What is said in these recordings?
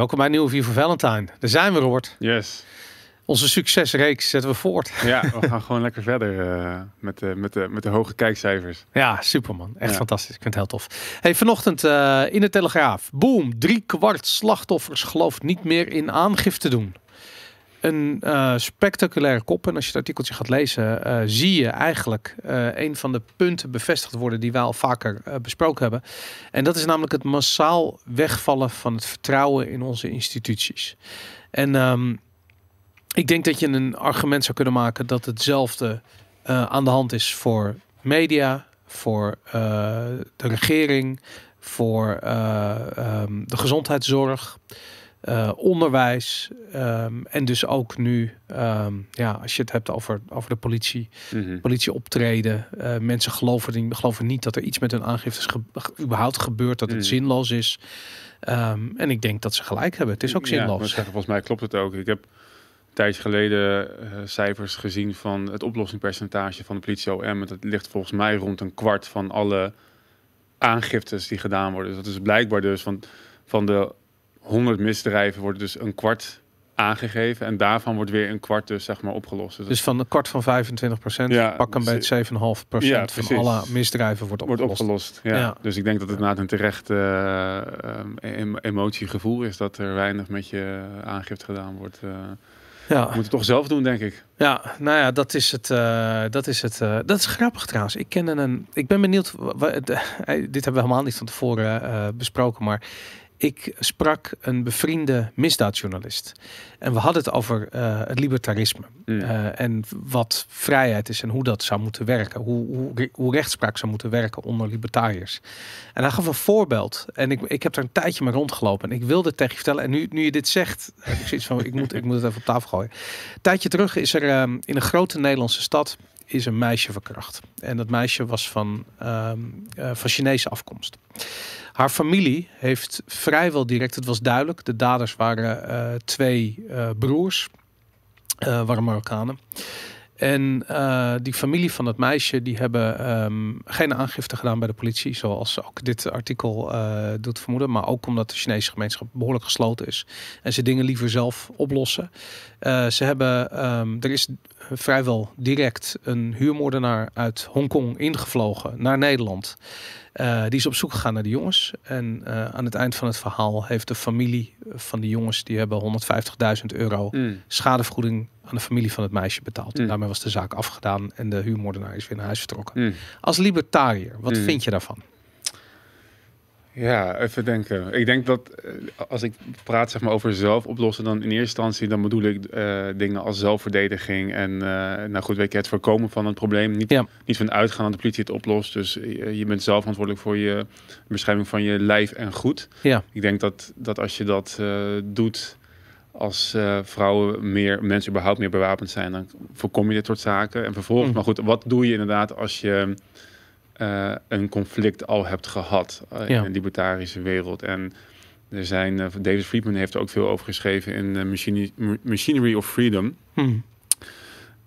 Welkom bij Nieuwe Vier voor Valentine. Daar zijn we, Robert. Yes. Onze succesreeks zetten we voort. Ja, we gaan gewoon lekker verder uh, met, de, met, de, met de hoge kijkcijfers. Ja, superman. Echt fantastisch. Ik vind het heel tof. Hey, vanochtend uh, in de Telegraaf. Boom, drie kwart slachtoffers gelooft niet meer in aangifte doen een uh, spectaculaire kop. En als je het artikeltje gaat lezen, uh, zie je eigenlijk uh, een van de punten bevestigd worden die wij al vaker besproken hebben. En dat is namelijk het massaal wegvallen van het vertrouwen in onze instituties. En um, ik denk dat je een argument zou kunnen maken dat hetzelfde aan de hand is voor media, voor de regering, voor um, de gezondheidszorg. Uh, onderwijs um, en dus ook nu, um, ja, als je het hebt over, over de politie, mm -hmm. politie optreden. Uh, mensen geloven, geloven niet dat er iets met hun aangiftes ge überhaupt gebeurt, dat het mm. zinloos is. Um, en ik denk dat ze gelijk hebben. Het is ook zinloos. Ja, zeggen, volgens mij klopt het ook. Ik heb een tijdje geleden uh, cijfers gezien van het oplossingspercentage van de politie OM. Dat ligt volgens mij rond een kwart van alle aangiftes die gedaan worden. Dus dat is blijkbaar dus van, van de 100 misdrijven wordt dus een kwart aangegeven. En daarvan wordt weer een kwart dus zeg maar opgelost. Dus, dus van een kwart van 25 procent, ja, pak een beetje 7,5 procent van alle misdrijven wordt opgelost. Wordt opgelost ja. ja. Dus ik denk dat het inderdaad een terecht uh, emotiegevoel is dat er weinig met je aangifte gedaan wordt. Uh, ja. Moet het toch zelf doen, denk ik. Ja, nou ja, dat is het. Uh, dat is het. Uh, dat is grappig trouwens. Ik ken een. Ik ben benieuwd. dit hebben we helemaal niet van tevoren uh, besproken, maar ik sprak een bevriende misdaadjournalist. En we hadden het over uh, het libertarisme. Mm. Uh, en wat vrijheid is en hoe dat zou moeten werken. Hoe, hoe, hoe, rechtspraak zou moeten werken onder libertariërs. En hij gaf een voorbeeld. En ik, ik heb er een tijdje mee rondgelopen. En ik wilde het tegen je vertellen. En nu, nu je dit zegt, heb ik zoiets van, ik moet, ik moet het even op tafel gooien. Een tijdje terug is er um, in een grote Nederlandse stad is een meisje verkracht. En dat meisje was van, um, uh, van Chinese afkomst. Haar familie heeft vrijwel direct, het was duidelijk, de daders waren uh, twee uh, broers, uh, waren Marokkanen. En die familie van het meisje, die hebben um, geen aangifte gedaan bij de politie, zoals ook dit artikel doet vermoeden. Maar ook omdat de Chinese gemeenschap behoorlijk gesloten is. En ze dingen liever zelf oplossen. ze hebben, um, er is vrijwel direct een huurmoordenaar uit Hongkong ingevlogen naar Nederland. Uh, die is op zoek gegaan naar de jongens. En uh, aan het eind van het verhaal heeft de familie van die jongens... die hebben 150.000 euro mm. schadevergoeding aan de familie van het meisje betaald. Mm. En daarmee was de zaak afgedaan en de huurmoordenaar is weer naar huis vertrokken. Mm. Als libertariër, wat vind je daarvan? Ja, even denken. Ik denk dat eh, als ik praat zeg maar, over zelf oplossen, dan in eerste instantie dan bedoel ik uh, dingen als zelfverdediging en uh, nou goed, weet je, het voorkomen van het probleem. Niet, ja. niet van uitgaan dat de politie het oplost. Dus je, je, bent zelf verantwoordelijk voor je bescherming van je lijf en goed. Ja. Ik denk dat, dat als je dat doet als vrouwen meer, mensen überhaupt meer bewapend zijn, dan voorkom je dit soort zaken. En vervolgens, mm. maar goed, wat doe je inderdaad als je uh, een conflict al hebt gehad uh, ja. in de libertarische wereld. En er zijn, uh, David Friedman heeft er ook veel over geschreven in Machinery, Machinery of Freedom. Hmm.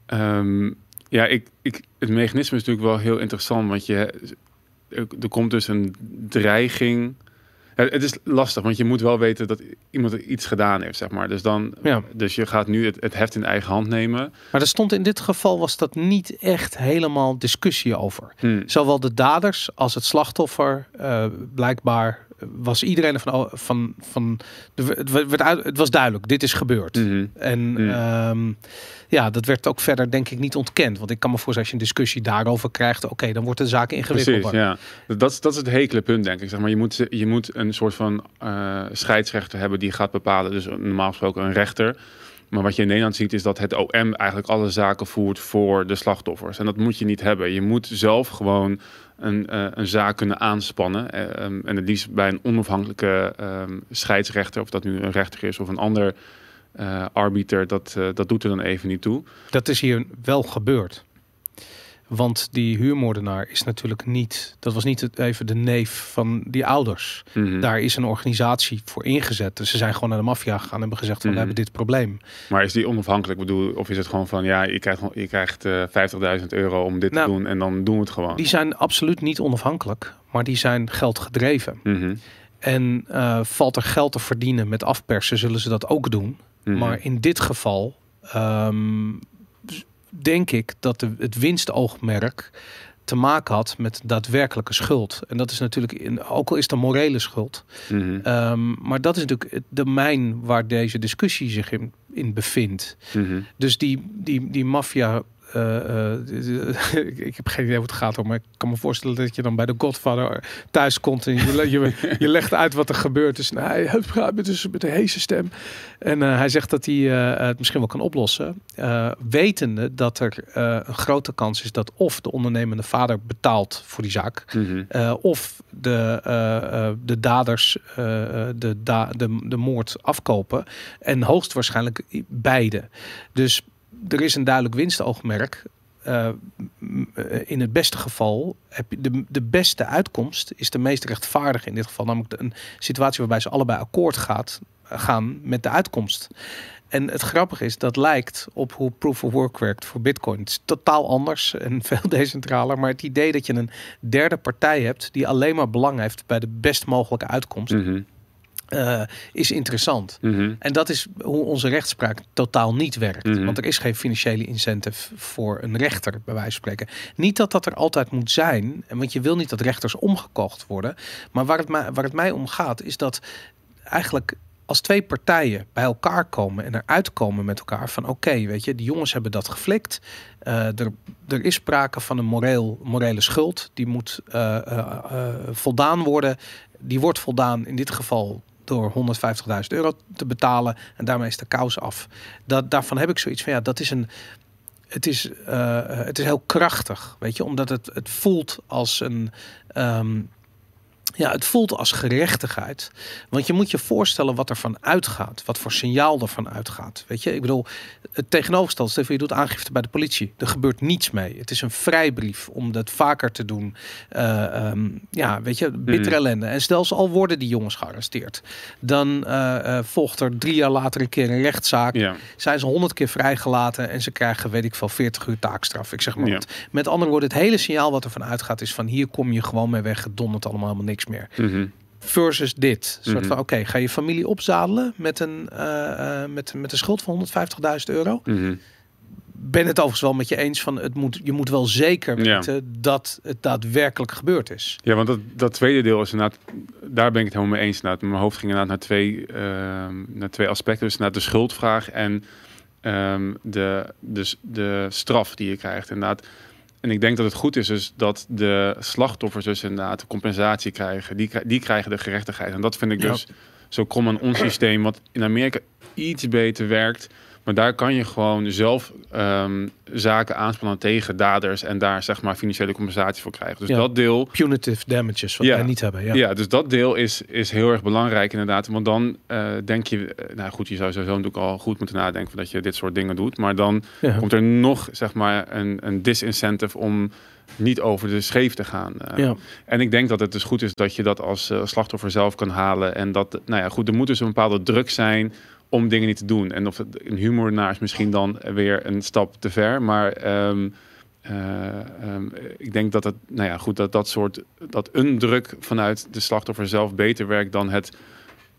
Um, ja, ik, ik, het mechanisme is natuurlijk wel heel interessant, want je, er komt dus een dreiging het is lastig, want je moet wel weten dat iemand iets gedaan heeft, zeg maar. Dus, dan, ja. dus je gaat nu het, het heft in eigen hand nemen. Maar er stond in dit geval was dat niet echt helemaal discussie over. Hmm. Zowel de daders als het slachtoffer uh, blijkbaar was iedereen van, van, van de, het, werd uit, het was duidelijk, dit is gebeurd. Mm En mm. Um, ja, dat werd ook verder denk ik niet ontkend. Want ik kan me voorstellen als je een discussie daarover krijgt, oké, dan wordt de zaak ingewikkeld. Precies, ja. Dat, dat is het hekele punt, denk ik. Zeg maar, je, moet, je moet een soort van uh, scheidsrechter hebben die gaat bepalen. Dus normaal gesproken een rechter. Maar wat je in Nederland ziet is dat het OM eigenlijk alle zaken voert voor de slachtoffers. En dat moet je niet hebben. Je moet zelf gewoon een, uh, een zaak kunnen aanspannen. Uh, um, en het liefst bij een onafhankelijke um, scheidsrechter, of dat nu een rechter is of een ander uh, arbiter, dat, dat doet er dan even niet toe. Dat is hier wel gebeurd. Want die huurmoordenaar is natuurlijk niet, dat was niet even de neef van die ouders. Mm -hmm. Daar is een organisatie voor ingezet. Dus ze zijn gewoon naar de maffia gegaan en hebben gezegd van mm -hmm. we hebben dit probleem. Maar is die onafhankelijk? bedoel, of is het gewoon van ja, je krijgt, je krijgt uh, 50.000 euro om dit nou, te doen en dan doen we het gewoon? Die zijn absoluut niet onafhankelijk, maar die zijn geldgedreven. Mm -hmm. En uh, valt er geld te verdienen met afpersen, zullen ze dat ook doen. Mhm. Maar in dit geval um, denk ik dat de, het winstoogmerk te maken had met daadwerkelijke schuld. En dat is natuurlijk, in, ook al is het een morele schuld. Mm maar dat is natuurlijk het domein waar deze discussie zich in, in bevindt. Mm Dus die, die, die maffia uh, ik heb geen idee hoe het gaat hoor, maar ik kan me voorstellen dat je dan bij de Godfather thuis komt en je, je, je legt uit wat er gebeurt. Dus nou, hij praat met, dus met een heese stem. En uh, hij zegt dat hij het misschien wel kan oplossen. wetende dat er een grote kans is dat of de ondernemende vader betaalt voor die zaak, mm -hmm. of de, de daders de, da de, de moord afkopen. En hoogstwaarschijnlijk beide. Dus er is een duidelijk winstoogmerk. Uh, in het beste geval heb je de, de beste uitkomst is de meest rechtvaardige in dit geval. Namelijk een situatie waarbij ze allebei akkoord gaat, gaan met de uitkomst. En het grappige is, dat lijkt op hoe proof of work werkt voor Bitcoin. Het is totaal anders en veel decentraler. Maar het idee dat je een derde partij hebt die alleen maar belang heeft bij de best mogelijke uitkomst. Mhm. Uh, is interessant. Mhm. En dat is hoe onze rechtspraak totaal niet werkt. Mhm. Want er is geen financiële incentive voor een rechter, bij wijze van spreken. Niet dat dat er altijd moet zijn, want je wil niet dat rechters omgekocht worden. Maar waar het, mij, waar het mij om gaat, is dat eigenlijk als twee partijen bij elkaar komen en eruit komen met elkaar van oké, weet je, die jongens hebben dat geflikt. Uh, er, er is sprake van een moreel, morele schuld. Die moet uh, voldaan worden. Die wordt voldaan in dit geval door 150.000 euro te betalen. En daarmee is de kous af. Dat, daarvan heb ik zoiets van ja, dat is een. Het is, uh, het is heel krachtig, weet je, omdat het, het voelt als een. Um, ja, het voelt als gerechtigheid. Want je moet je voorstellen wat er van uitgaat. Wat voor signaal er van uitgaat. Weet je, ik bedoel, het tegenovergestelde. Stel je doet aangifte bij de politie. Er gebeurt niets mee. Het is een vrijbrief om dat vaker te doen. Uh, um, ja, weet je, bittere hmm. ellende. En stel ze al worden die jongens gearresteerd. Dan uh, volgt er drie jaar later een keer een rechtszaak. Ja. Zijn ze honderd keer vrijgelaten. En ze krijgen, weet ik veel, 40 uur taakstraf. Ik zeg maar ja. Met andere woorden, het hele signaal wat er van uitgaat is van hier kom je gewoon mee weg. Het dondert allemaal helemaal niks meer. Mhm. Versus dit. soort mhm. van, oké, ga je familie opzadelen met een, uh, met, met een schuld van 150.000 euro? Mm Ben het overigens wel met je eens van het moet, je moet wel zeker weten dat het daadwerkelijk gebeurd is. Ja, want dat, dat tweede deel is inderdaad, daar ben ik het helemaal mee eens. Inderdaad. Mijn hoofd ging inderdaad naar twee, ehm, naar twee aspecten. Dus naar de schuldvraag en um, de, dus de straf die je krijgt. Inderdaad, en ik denk dat het goed is dus dat de slachtoffers dus inderdaad compensatie krijgen. Die, die krijgen de gerechtigheid. En dat vind ik dus zo krom aan ons systeem, wat in Amerika iets beter werkt. Maar daar kan je gewoon zelf um, zaken aanspannen tegen daders en daar zeg maar financiële compensatie voor krijgen. Dus dat deel. Punitive damages, wat wij niet hebben. Ja. ja, dus dat deel is, is heel erg belangrijk inderdaad. Want dan uh, denk je, uh, nou goed, je zou sowieso natuurlijk al goed moeten nadenken dat je dit soort dingen doet. Maar dan komt er nog zeg maar een, een disincentive om niet over de scheef te gaan. Uh, ja. En ik denk dat het dus goed is dat je dat als uh, slachtoffer zelf kan halen. En dat, nou ja, goed, er moet dus een bepaalde druk zijn om dingen niet te doen. En of het een humor is misschien dan weer een stap te ver. Maar um, ik denk dat het, nou ja, goed, dat dat soort, dat een druk vanuit de slachtoffer zelf beter werkt dan het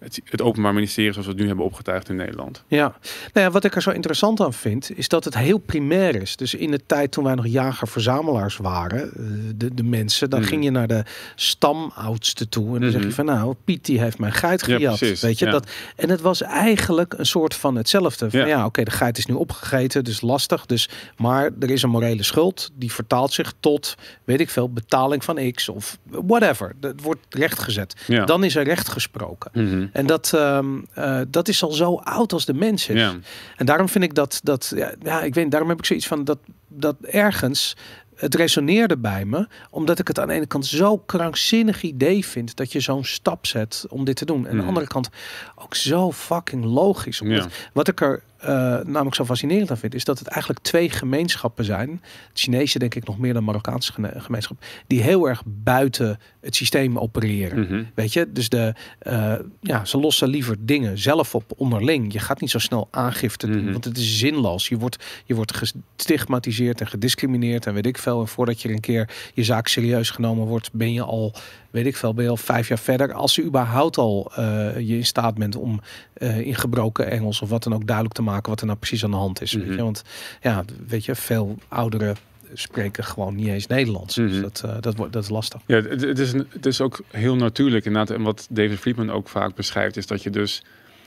het, het, Openbaar Ministerie zoals we het nu hebben opgetuigd in Nederland. Ja, nou ja, wat ik er zo interessant aan vind, is dat het heel primair is. Dus in de tijd toen wij nog jager-verzamelaars waren, eh, de, de mensen, dan mhm. ging je naar de stamoudste toe en dan zeg je mhm. van nou, Piet die heeft mijn geit gejat. Ja, weet je, dat, en het was eigenlijk een soort van hetzelfde. Van, ja, oké, de geit is nu opgegeten, dus lastig. Dus, maar er is een morele schuld, die vertaalt zich tot, weet ik veel, betaling van X of whatever. Het wordt rechtgezet. Ja. Dan is er recht gesproken. Mm en dat, ehm, eh, dat is al zo oud als de mens is. Ja. En daarom vind ik dat, dat ja, ja, ik weet, daarom heb ik zoiets van dat, dat ergens het resoneerde bij me, omdat ik het aan de ene kant zo krankzinnig idee vind dat je zo'n stap zet om dit te doen. En aan de hmm. andere kant ook zo fucking logisch. Omdat, Wat ik er namelijk zo fascinerend aan vind, is dat het eigenlijk twee gemeenschappen zijn. Het Chinese denk ik nog meer dan Marokkaanse gemeenschap. Die heel erg buiten het systeem opereren. Mhm. Weet je, dus de, uh, ja, ze lossen liever dingen zelf op onderling. Je gaat niet zo snel aangifte doen, Mhm. want het is zinloos. Je wordt, je wordt gestigmatiseerd en gediscrimineerd en weet ik veel. En voordat je een keer je zaak serieus genomen wordt, ben je al, weet ik veel, ben je al vijf jaar verder. Als je überhaupt al uh, je in staat bent om uh, in gebroken Engels of wat dan ook duidelijk te maken wat er nou precies aan de hand is. weet Mhm. je? Want ja, weet je, veel ouderen spreken gewoon niet eens Nederlands. Dus dat, uh, dat, wordt, dat is lastig. Ja, het, het, is een, het is ook heel natuurlijk inderdaad. En wat David Friedman ook vaak beschrijft, is dat je dus...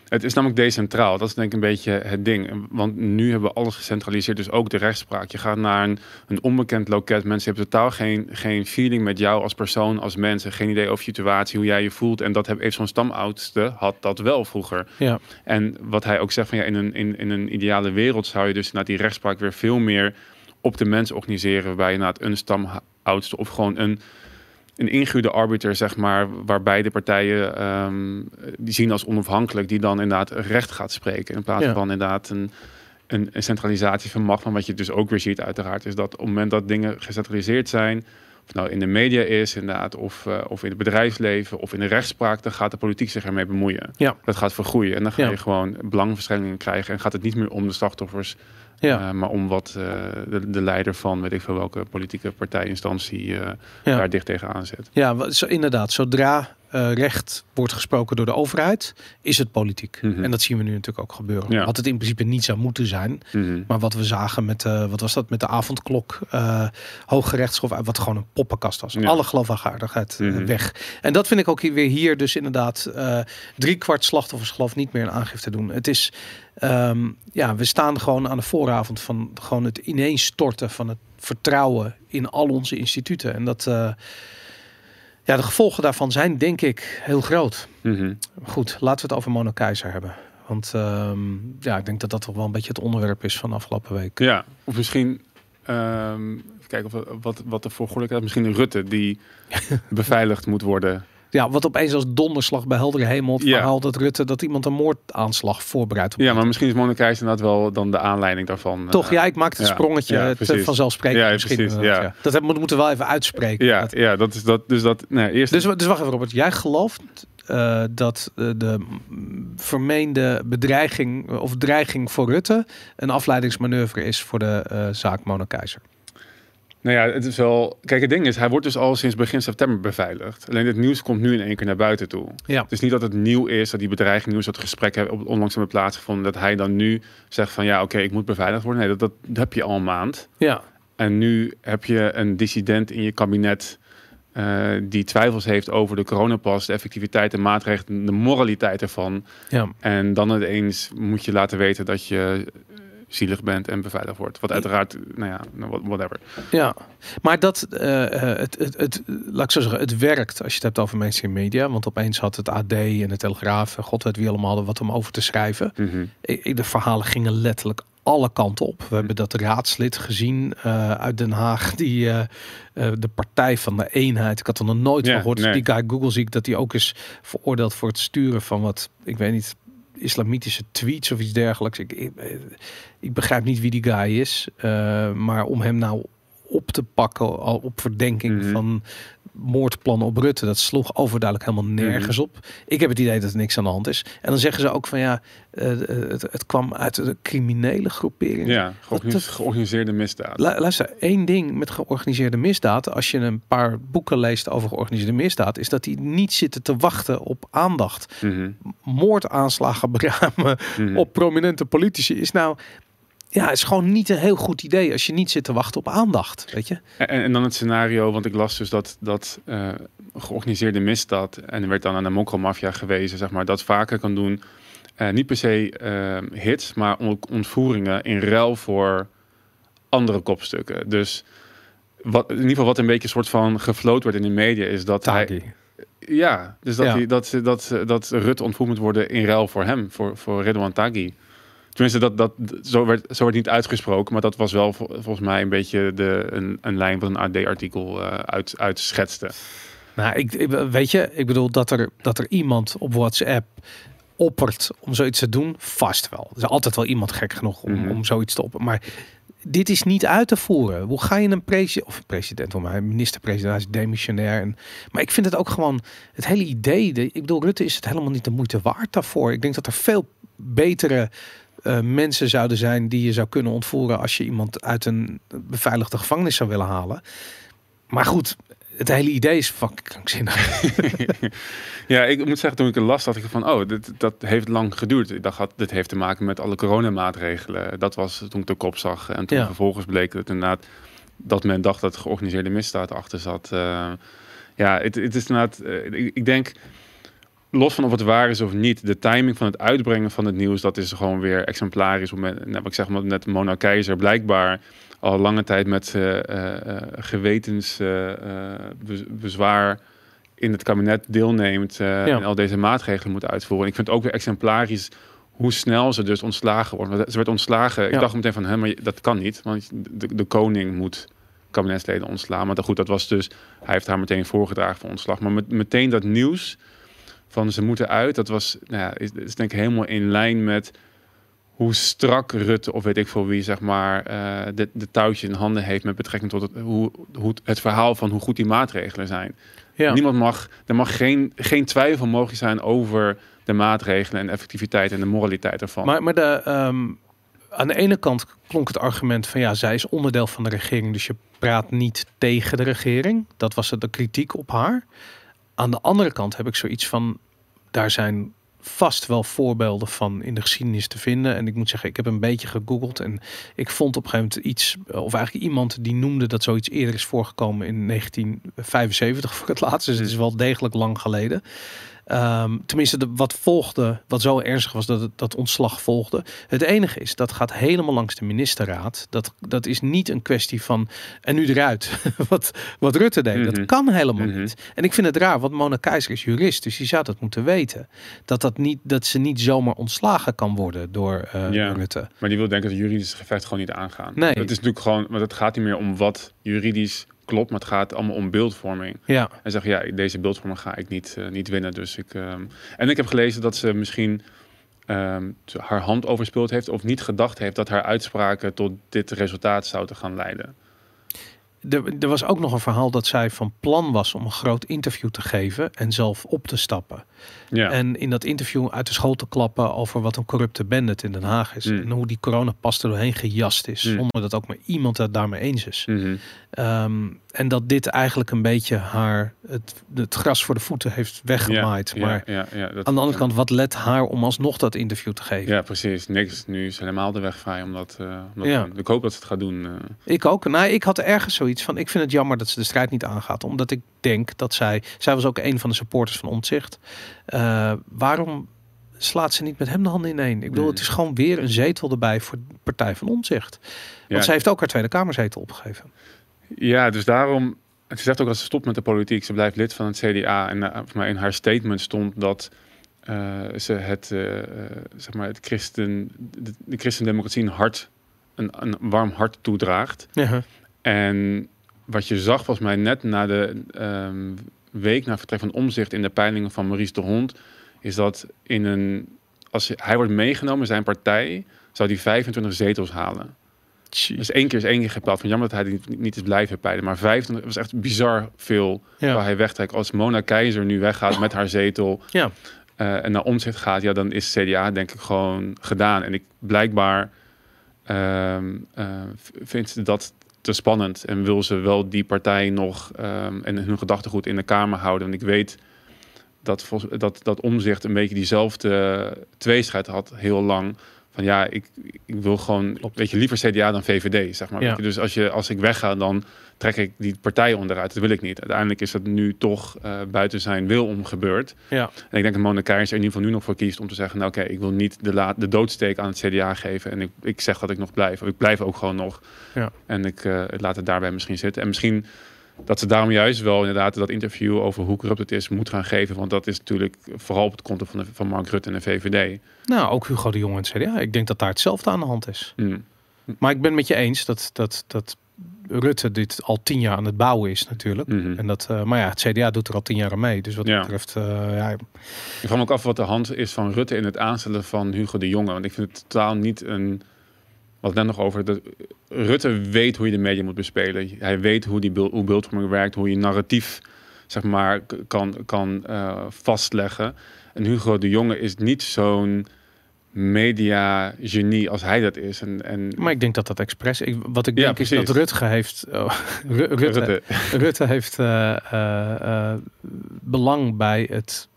Het is namelijk decentraal. Dat is denk ik een beetje het ding. Want nu hebben we alles gecentraliseerd. Dus ook de rechtspraak. Je gaat naar een, een onbekend loket. Mensen hebben totaal geen, geen feeling met jou als persoon, als mensen. Geen idee over situatie, hoe jij je voelt. En dat heeft zo'n stamoudste had dat wel vroeger. Ja. En wat hij ook zegt van ja, in een, in, in een ideale wereld zou je dus naar die rechtspraak weer veel meer op de mens organiseren. Waarbij je naar een stamoudste of gewoon een een ingehuurde arbiter, zeg maar, waarbij de partijen um, die zien als onafhankelijk, die dan inderdaad recht gaat spreken. In plaats Ja. van inderdaad een, een, een centralisatie van macht. Van wat je dus ook weer ziet, uiteraard, is dat op het moment dat dingen gecentraliseerd zijn, of nou in de media is, inderdaad, of, uh, of in het bedrijfsleven, of in de rechtspraak, dan gaat de politiek zich ermee bemoeien. Ja. Dat gaat vergroeien. En dan ga Ja. je gewoon belangenverstrengelingen krijgen. En gaat het niet meer om de slachtoffers Ja. uh, maar om wat uh, de, de, leider van, weet ik veel welke politieke partijinstantie uh, Ja. daar dicht tegenaan zet. Ja, zo, inderdaad. Zodra uh, recht wordt gesproken door de overheid, is het politiek. Mhm. En dat zien we nu natuurlijk ook gebeuren. Ja. Wat het in principe niet zou moeten zijn. Mhm. Maar wat we zagen met, uh, wat was dat, met de avondklok, uh, hooggerechtshof, uh, wat gewoon een poppenkast was. Ja. Alle geloofwaardigheid Mhm. weg. En dat vind ik ook hier, weer hier dus inderdaad drie kwart slachtoffers geloof niet meer een aangifte doen. Het is, um, ja, we staan gewoon aan de vooravond van gewoon het ineenstorten van het vertrouwen in al onze instituten. En dat, ja, de gevolgen daarvan zijn denk ik heel groot. Mhm. Goed, laten we het over Mono Keizer hebben. Want um, ja, ik denk dat dat toch wel een beetje het onderwerp is van afgelopen week. Ja, of misschien um, even kijken of, wat, wat de volgorde Misschien Rutte die beveiligd moet worden. Ja, wat opeens als donderslag bij heldere hemel het Ja. verhaal dat Rutte dat iemand een moordaanslag voorbereidt. Ja, maar misschien is Keijs inderdaad wel dan de aanleiding daarvan. Toch, eh, ja, ik maakte het ja, sprongetje ja, te vanzelfsprekend Ja, misschien. precies, inderdaad, ja. Dat moeten we wel even uitspreken. Ja, Dat- ja, dat is dat. Dus dat. Nee, eerst. Dus, dus wacht even Robert, jij gelooft eh, dat eh, de vermeende bedreiging of dreiging voor Rutte een afleidingsmanoeuvre is voor de eh, zaak Mona Keizer. Nou ja, het is wel. Kijk, het ding is, hij wordt dus al sinds begin september beveiligd. Alleen het nieuws komt nu in één keer naar buiten toe. Ja. Het is niet dat het nieuw is, dat die bedreiging nieuws, dat op- onlangs hebben plaatsgevonden, dat hij dan nu zegt van ja, oké, ik moet beveiligd worden. Nee, dat, dat heb je al een maand. Ja, En nu heb je een dissident in je kabinet eh, die twijfels heeft over de coronapas, de effectiviteit, de maatregelen, de moraliteit ervan. ja. En dan ineens moet je laten weten dat je zielig bent en beveiligd wordt. Wat uiteraard, nou ja, nou, whatever. Ja, maar dat, eh, eh, het, het, het, laat ik zo zeggen, het werkt als je het hebt over mainstream media. Want opeens had het AD en de Telegraaf, en god weet wie allemaal hadden wat om over te schrijven. I- De verhalen gingen letterlijk alle kanten op. We hebben dat raadslid gezien eh, uit Den Haag, die de partij van de eenheid. Ik had er nog nooit Ja, van gehoord. nee. Die guy Google zie ik dat hij ook is veroordeeld voor het sturen van wat, ik weet niet, islamitische tweets of iets dergelijks. Ik, ik, begrijp niet wie die guy is, eh, maar om hem nou op te pakken al op verdenking Mhm. van moordplan op Rutte, dat sloeg overduidelijk helemaal nergens op. Ik heb het idee dat er niks aan de hand is. En dan zeggen ze ook van ja, eh, het, het kwam uit de criminele groepering. Ja, georganiseerde misdaad. Lu- luister, één ding met georganiseerde misdaad, als je een paar boeken leest over georganiseerde misdaad, is dat die niet zitten te wachten op aandacht. Mhm, Moordaanslagen beramen mhm. op prominente politici is nou, ja, is gewoon niet een heel goed idee als je niet zit te wachten op aandacht, weet je? En, en dan het scenario, want ik las dus dat, dat eh, georganiseerde misdaad, en er werd dan aan de mokromafia gewezen, zeg maar, dat vaker kan doen. eh, niet per se eh, hits, maar on- ontvoeringen in ruil voor andere kopstukken. Dus wat, in ieder geval wat een beetje een soort van gefloot wordt in de media, is dat hij... Taghi. Ja, dus dat, Ja. Hij, dat, dat, dat Rutte ontvoerd moet worden in ruil voor hem, voor, voor Redouan Taghi. Tenminste, dat, dat, zo, werd, zo werd niet uitgesproken, maar dat was wel vol- volgens mij een beetje de, een, een lijn wat een AD-artikel eh uit, uitschetste. Nou, ik, weet je, ik bedoel dat er, dat er iemand op WhatsApp oppert om zoiets te doen, vast wel. Er is altijd wel iemand gek genoeg om, Mhm. om zoiets te opperen. Maar dit is niet uit te voeren. Hoe ga je een president, of president, of een minister-president, is demissionair. En, maar ik vind het ook gewoon, het hele idee, de, ik bedoel, Rutte is het helemaal niet de moeite waard daarvoor. Ik denk dat er veel betere eh, mensen zouden zijn die je zou kunnen ontvoeren als je iemand uit een beveiligde gevangenis zou willen halen. Maar goed, het hele idee is fucking krankzinnig. Ja, ik moet zeggen, toen ik het las, dacht ik van, oh, dit, dat heeft lang geduurd. Ik dacht, dit heeft te maken met alle coronamaatregelen. Dat was toen ik de kop zag. En toen Ja. vervolgens bleek het inderdaad dat men dacht dat georganiseerde misdaad achter zat. Eh, ja, het, het is inderdaad, eh, ik, ik denk, los van of het waar is of niet, de timing van het uitbrengen van het nieuws, dat is gewoon weer exemplarisch. Nou, ik zeg maar net Mona Keizer blijkbaar al lange tijd met gewetensbezwaar in het kabinet deelneemt eh, Ja. en al deze maatregelen moet uitvoeren. En ik vind het ook weer exemplarisch hoe snel ze dus ontslagen wordt. Ze werd ontslagen. Ik dacht meteen van, hè, maar dat kan niet, want de, de koning moet kabinetsleden ontslaan. Maar goed, dat was dus, hij heeft haar meteen voorgedragen voor ontslag. Maar met, meteen dat nieuws van ze moeten uit, dat was, nou ja, is, is denk ik helemaal in lijn met hoe strak Rutte of weet ik veel wie zeg maar eh, de, de touwtje in handen heeft met betrekking tot het, hoe, hoe het- het verhaal van hoe goed die maatregelen zijn. Ja. Niemand mag, er mag geen, geen twijfel mogelijk zijn over de maatregelen en de effectiviteit en de moraliteit ervan. Maar, maar de, ehm, aan de ene kant klonk het argument van ja, zij is onderdeel van de regering, dus je praat niet tegen de regering. Dat was de kritiek op haar. Aan de andere kant heb ik zoiets van, daar zijn vast wel voorbeelden van in de geschiedenis te vinden. En ik moet zeggen, ik heb een beetje gegoogeld en ik vond op een gegeven moment iets, of eigenlijk iemand die noemde dat zoiets eerder is voorgekomen in 1975 voor het laatst. Dus het is wel degelijk lang geleden. Ehm, tenminste, de, wat volgde, wat zo ernstig was dat het, dat ontslag volgde. Het enige is, dat gaat helemaal langs de ministerraad. Dat, dat is niet een kwestie van en nu eruit. wat, wat Rutte deed, Mhm. dat kan helemaal Mhm. niet. En ik vind het raar, want Mona Keizer is jurist, dus die zou dat moeten weten. Dat, dat, niet, dat ze niet zomaar ontslagen kan worden door eh, Ja. Rutte. Maar die wil denk ik het juridische gevecht gewoon niet aangaan. Nee. Het is natuurlijk gewoon, want het gaat niet meer om wat juridisch klopt, maar het gaat allemaal om beeldvorming. Ja, En zeggen, ja, deze beeldvorming ga ik niet, eh, niet winnen. Dus ik, ehm, En ik heb gelezen dat ze misschien ehm, haar hand overspeeld heeft of niet gedacht heeft dat haar uitspraken tot dit resultaat zouden gaan leiden. er, er was ook nog een verhaal dat zij van plan was om een groot interview te geven en zelf op te stappen. Ja. En in dat interview uit de school te klappen over wat een corrupte bandit in Den Haag is. Mm. En hoe die coronapas er doorheen gejast is. Mm. Zonder dat ook maar iemand het daarmee eens is. Mhm. Ehm, en dat dit eigenlijk een beetje haar het, het gras voor de voeten heeft weggemaaid. Ja, maar ja, ja, dat- aan de andere kant, wat let haar om alsnog dat interview te geven? Ja, precies. Niks. Nu is helemaal de weg vrij om dat, eh, om dat Ja. te doen. Ik hoop dat ze het gaat doen. eh. Ik ook. Nou, ik had ergens zoiets van. Ik vind het jammer dat ze de strijd niet aangaat. Omdat ik denk dat zij. Zij was ook een van de supporters van Omtzigt. Eh, waarom slaat ze niet met hem de handen ineen? Ik bedoel, het is gewoon weer een zetel erbij voor de Partij van. Ja, Want zij heeft ook haar Tweede Kamerzetel opgegeven. Ja, dus daarom. Ze zegt ook dat ze stopt met de politiek. Ze blijft lid van het CDA. En voor mij in haar statement stond dat eh, ze het, eh, zeg maar, het christen, de, de christendemocratie een hart, een, een warm hart toedraagt. Ja. En wat je zag, volgens mij net na de ehm, week na vertrek van omzicht in de peilingen van Maurice de Hond, is dat in een, als hij wordt meegenomen, zijn partij, zou die 25 zetels halen. Dus één keer is één keer gepeld. Van jammer dat hij niet, niet is blijven peilen. Maar 25 was echt bizar veel Ja. waar hij wegtrekt. Als Mona Keizer nu weggaat met haar zetel Ja. eh, en naar omzicht gaat, ja, dan is CDA denk ik gewoon gedaan. En ik blijkbaar ehm eh, v- vindt ze dat te spannend en wil ze wel die partij nog ehm, en hun gedachtegoed in de Kamer houden. En ik weet dat, dat, dat omzicht een beetje diezelfde tweestrijd had heel lang. Van ja, ik, ik wil gewoon, Klopt. weet je, liever CDA dan VVD, zeg maar. Ja. Dus als, je, als ik wegga, dan trek ik die partij onderuit. Dat wil ik niet. Uiteindelijk is dat nu toch eh, buiten zijn wil om gebeurd. Ja. En ik denk dat Keizer er in ieder geval nu nog voor kiest om te zeggen... nou oké, ik wil niet de, de doodsteek aan het CDA geven. En ik, ik zeg dat ik nog blijf. Of ik blijf ook gewoon nog. Ja. En ik eh, laat het daarbij misschien zitten. En misschien dat ze daarom juist wel inderdaad dat interview over hoe corrupt het is moet gaan geven. Want dat is natuurlijk vooral op het konto van, de, van Mark Rutte en de VVD. Nou, ook Hugo de Jong en het CDA. Ik denk dat daar hetzelfde aan de hand is. Hmm. Maar ik ben met je eens dat, dat, dat Rutte dit al tien jaar aan het bouwen is natuurlijk. Mhm. En dat, uh, maar ja, het CDA doet er al tien jaar aan mee. Dus wat Ja. betreft, uh, ja, Ik vraag me ook af wat de hand is van Rutte in het aanstellen van Hugo de Jonge. Want ik vind het totaal niet een... Wat net nog over... Dat Rutte weet hoe je de media moet bespelen. Hij weet hoe, die beeld, hoe beeldvorming werkt. Hoe je narratief zeg maar, kan, kan eh, vastleggen. En Hugo de Jonge is niet zo'n media-genie als hij dat is. En, en maar ik denk dat dat expres. Ik, wat ik Ja, denk is precies. dat Rutge heeft. oh, Ru- Rutte, Rutte. Rutte heeft eh, eh, belang bij het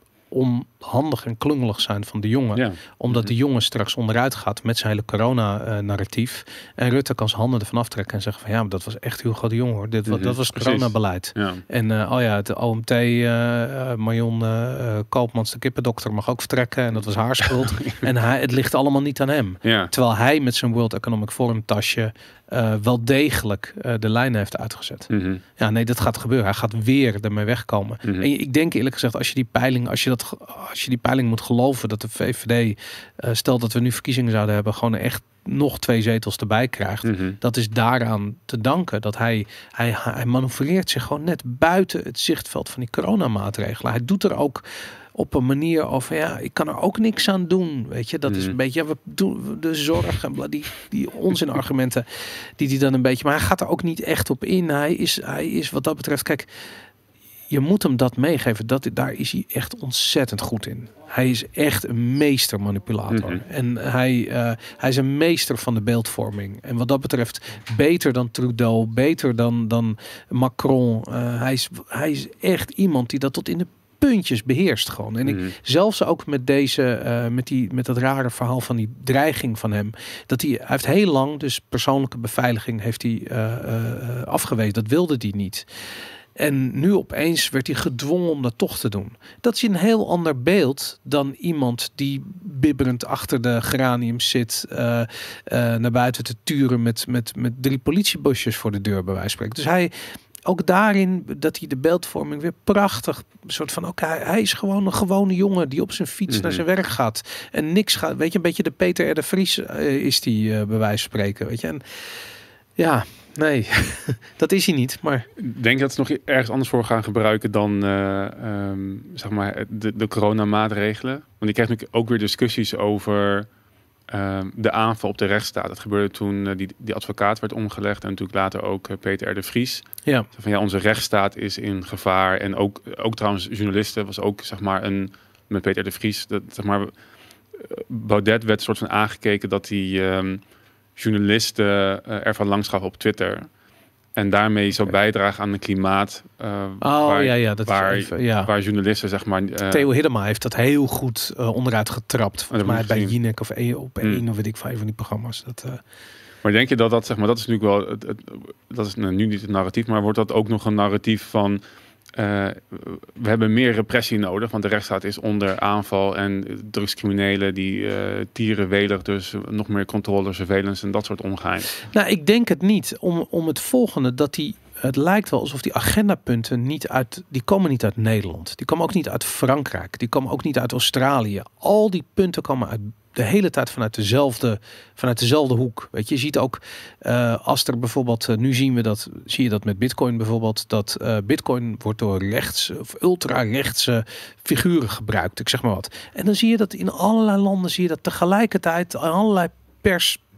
onhandig en klungelig zijn van de jongen. Ja. Omdat Mhm. de jongen straks onderuit gaat met zijn hele corona-narratief. en Rutte kan zijn handen ervan aftrekken en zeggen van ja, maar dat was echt Hugo de Jong hoor. Dit, wa- Mhm, dat was coronabeleid. Ja. En eh, oh ja, het OMT, eh, Marion eh, eh, Koopmans, de kippendokter, mag ook vertrekken. En dat was haar schuld. en hij, het ligt allemaal niet aan hem. Ja. Terwijl hij met zijn World Economic Forum tasje wel degelijk de lijnen heeft uitgezet. Mhm. Ja, nee, dat gaat gebeuren. Hij gaat weer ermee wegkomen. Mhm. En ik denk eerlijk gezegd, als je die peiling, als je dat, als je die peiling moet geloven, dat de VVD, eh stel dat we nu verkiezingen zouden hebben, gewoon echt nog twee zetels erbij krijgt. Mhm. Dat is daaraan te danken dat hij, hij, hij manoeuvreert zich gewoon net buiten het zichtveld van die coronamaatregelen. Hij doet er ook op een manier over, ja, ik kan er ook niks aan doen. Weet je, dat is Mhm. een beetje, ja, we doen de zorg en bla, die, die onzinargumenten die die dan een beetje, maar hij gaat er ook niet echt op in. Hij is, hij is wat dat betreft, kijk, je moet hem dat meegeven. Dat, daar is hij echt ontzettend goed in. Hij is echt een meester manipulator. Mhm. En hij, eh, hij is een meester van de beeldvorming. En wat dat betreft beter dan Trudeau, beter dan, dan Macron. Eh, hij, is, hij is echt iemand die dat tot in de puntjes beheerst gewoon. En ik, Mhm. zelfs ook met deze, eh, met, die, met dat rare verhaal van die dreiging van hem. Dat hij, hij heeft heel lang, dus persoonlijke beveiliging heeft hij afgewezen. Dat wilde hij niet. En nu opeens werd hij gedwongen om dat toch te doen. Dat is een heel ander beeld dan iemand die bibberend achter de geraniums zit, eh, eh, naar buiten te turen met, met, met drie politiebusjes voor de deur, bij wijze van spreken. Dus hij, ook daarin, dat hij de beeldvorming weer prachtig, een soort van, oké, hij, hij is gewoon een gewone jongen die op zijn fiets naar Mhm. zijn werk gaat en niks gaat. Weet je, een beetje de Peter R. de Vries eh, is die, eh, bij wijze van spreken, weet je. En ja, nee, dat is hij niet, maar... Denk je dat ze nog ergens anders voor gaan gebruiken dan eh, ehm, zeg maar de, de coronamaatregelen? Want je krijgt natuurlijk ook weer discussies over ehm, de aanval op de rechtsstaat. Dat gebeurde toen eh, die, die advocaat werd omgelegd en natuurlijk later ook eh, Peter R. de Vries. Ja, Van ja, onze rechtsstaat is in gevaar. En ook, ook trouwens, journalisten was ook zeg maar een met Peter R. de Vries. Dat, zeg maar, Baudet werd soort van aangekeken dat hij ehm, journalisten eh, ervan langs gaf op Twitter. En daarmee zou Oké. bijdragen aan een klimaat eh, oh waar, ja, ja, dat waar, is even, ja. waar journalisten zeg maar. eh, Theo Hiddema heeft dat heel goed onderuit getrapt. Volgens mij bij. Jinek of e op Hmm. één of weet ik vijf van die programma's. Dat, Maar denk je dat dat zeg maar dat is natuurlijk wel het, het- dat is nou, nu niet het narratief, maar wordt dat ook nog een narratief van eh, we hebben meer repressie nodig, want de rechtsstaat is onder aanval en drugscriminelen die eh tieren welig, dus nog meer controle, surveillance en dat soort omgaan. Nou, ik denk het niet. Om, om het volgende, dat die. Het lijkt wel alsof die agendapunten niet uit. Die komen niet uit Nederland. Die komen ook niet uit Frankrijk. Die komen ook niet uit Australië. Al die punten komen uit de hele tijd vanuit dezelfde, vanuit dezelfde hoek. Weet je, je ziet ook eh, als er bijvoorbeeld, eh, nu zien we dat, zie je dat met Bitcoin bijvoorbeeld, dat eh, Bitcoin wordt door rechts of ultra-rechtse figuren gebruikt. Ik zeg maar wat. En dan zie je dat in allerlei landen zie je dat tegelijkertijd allerlei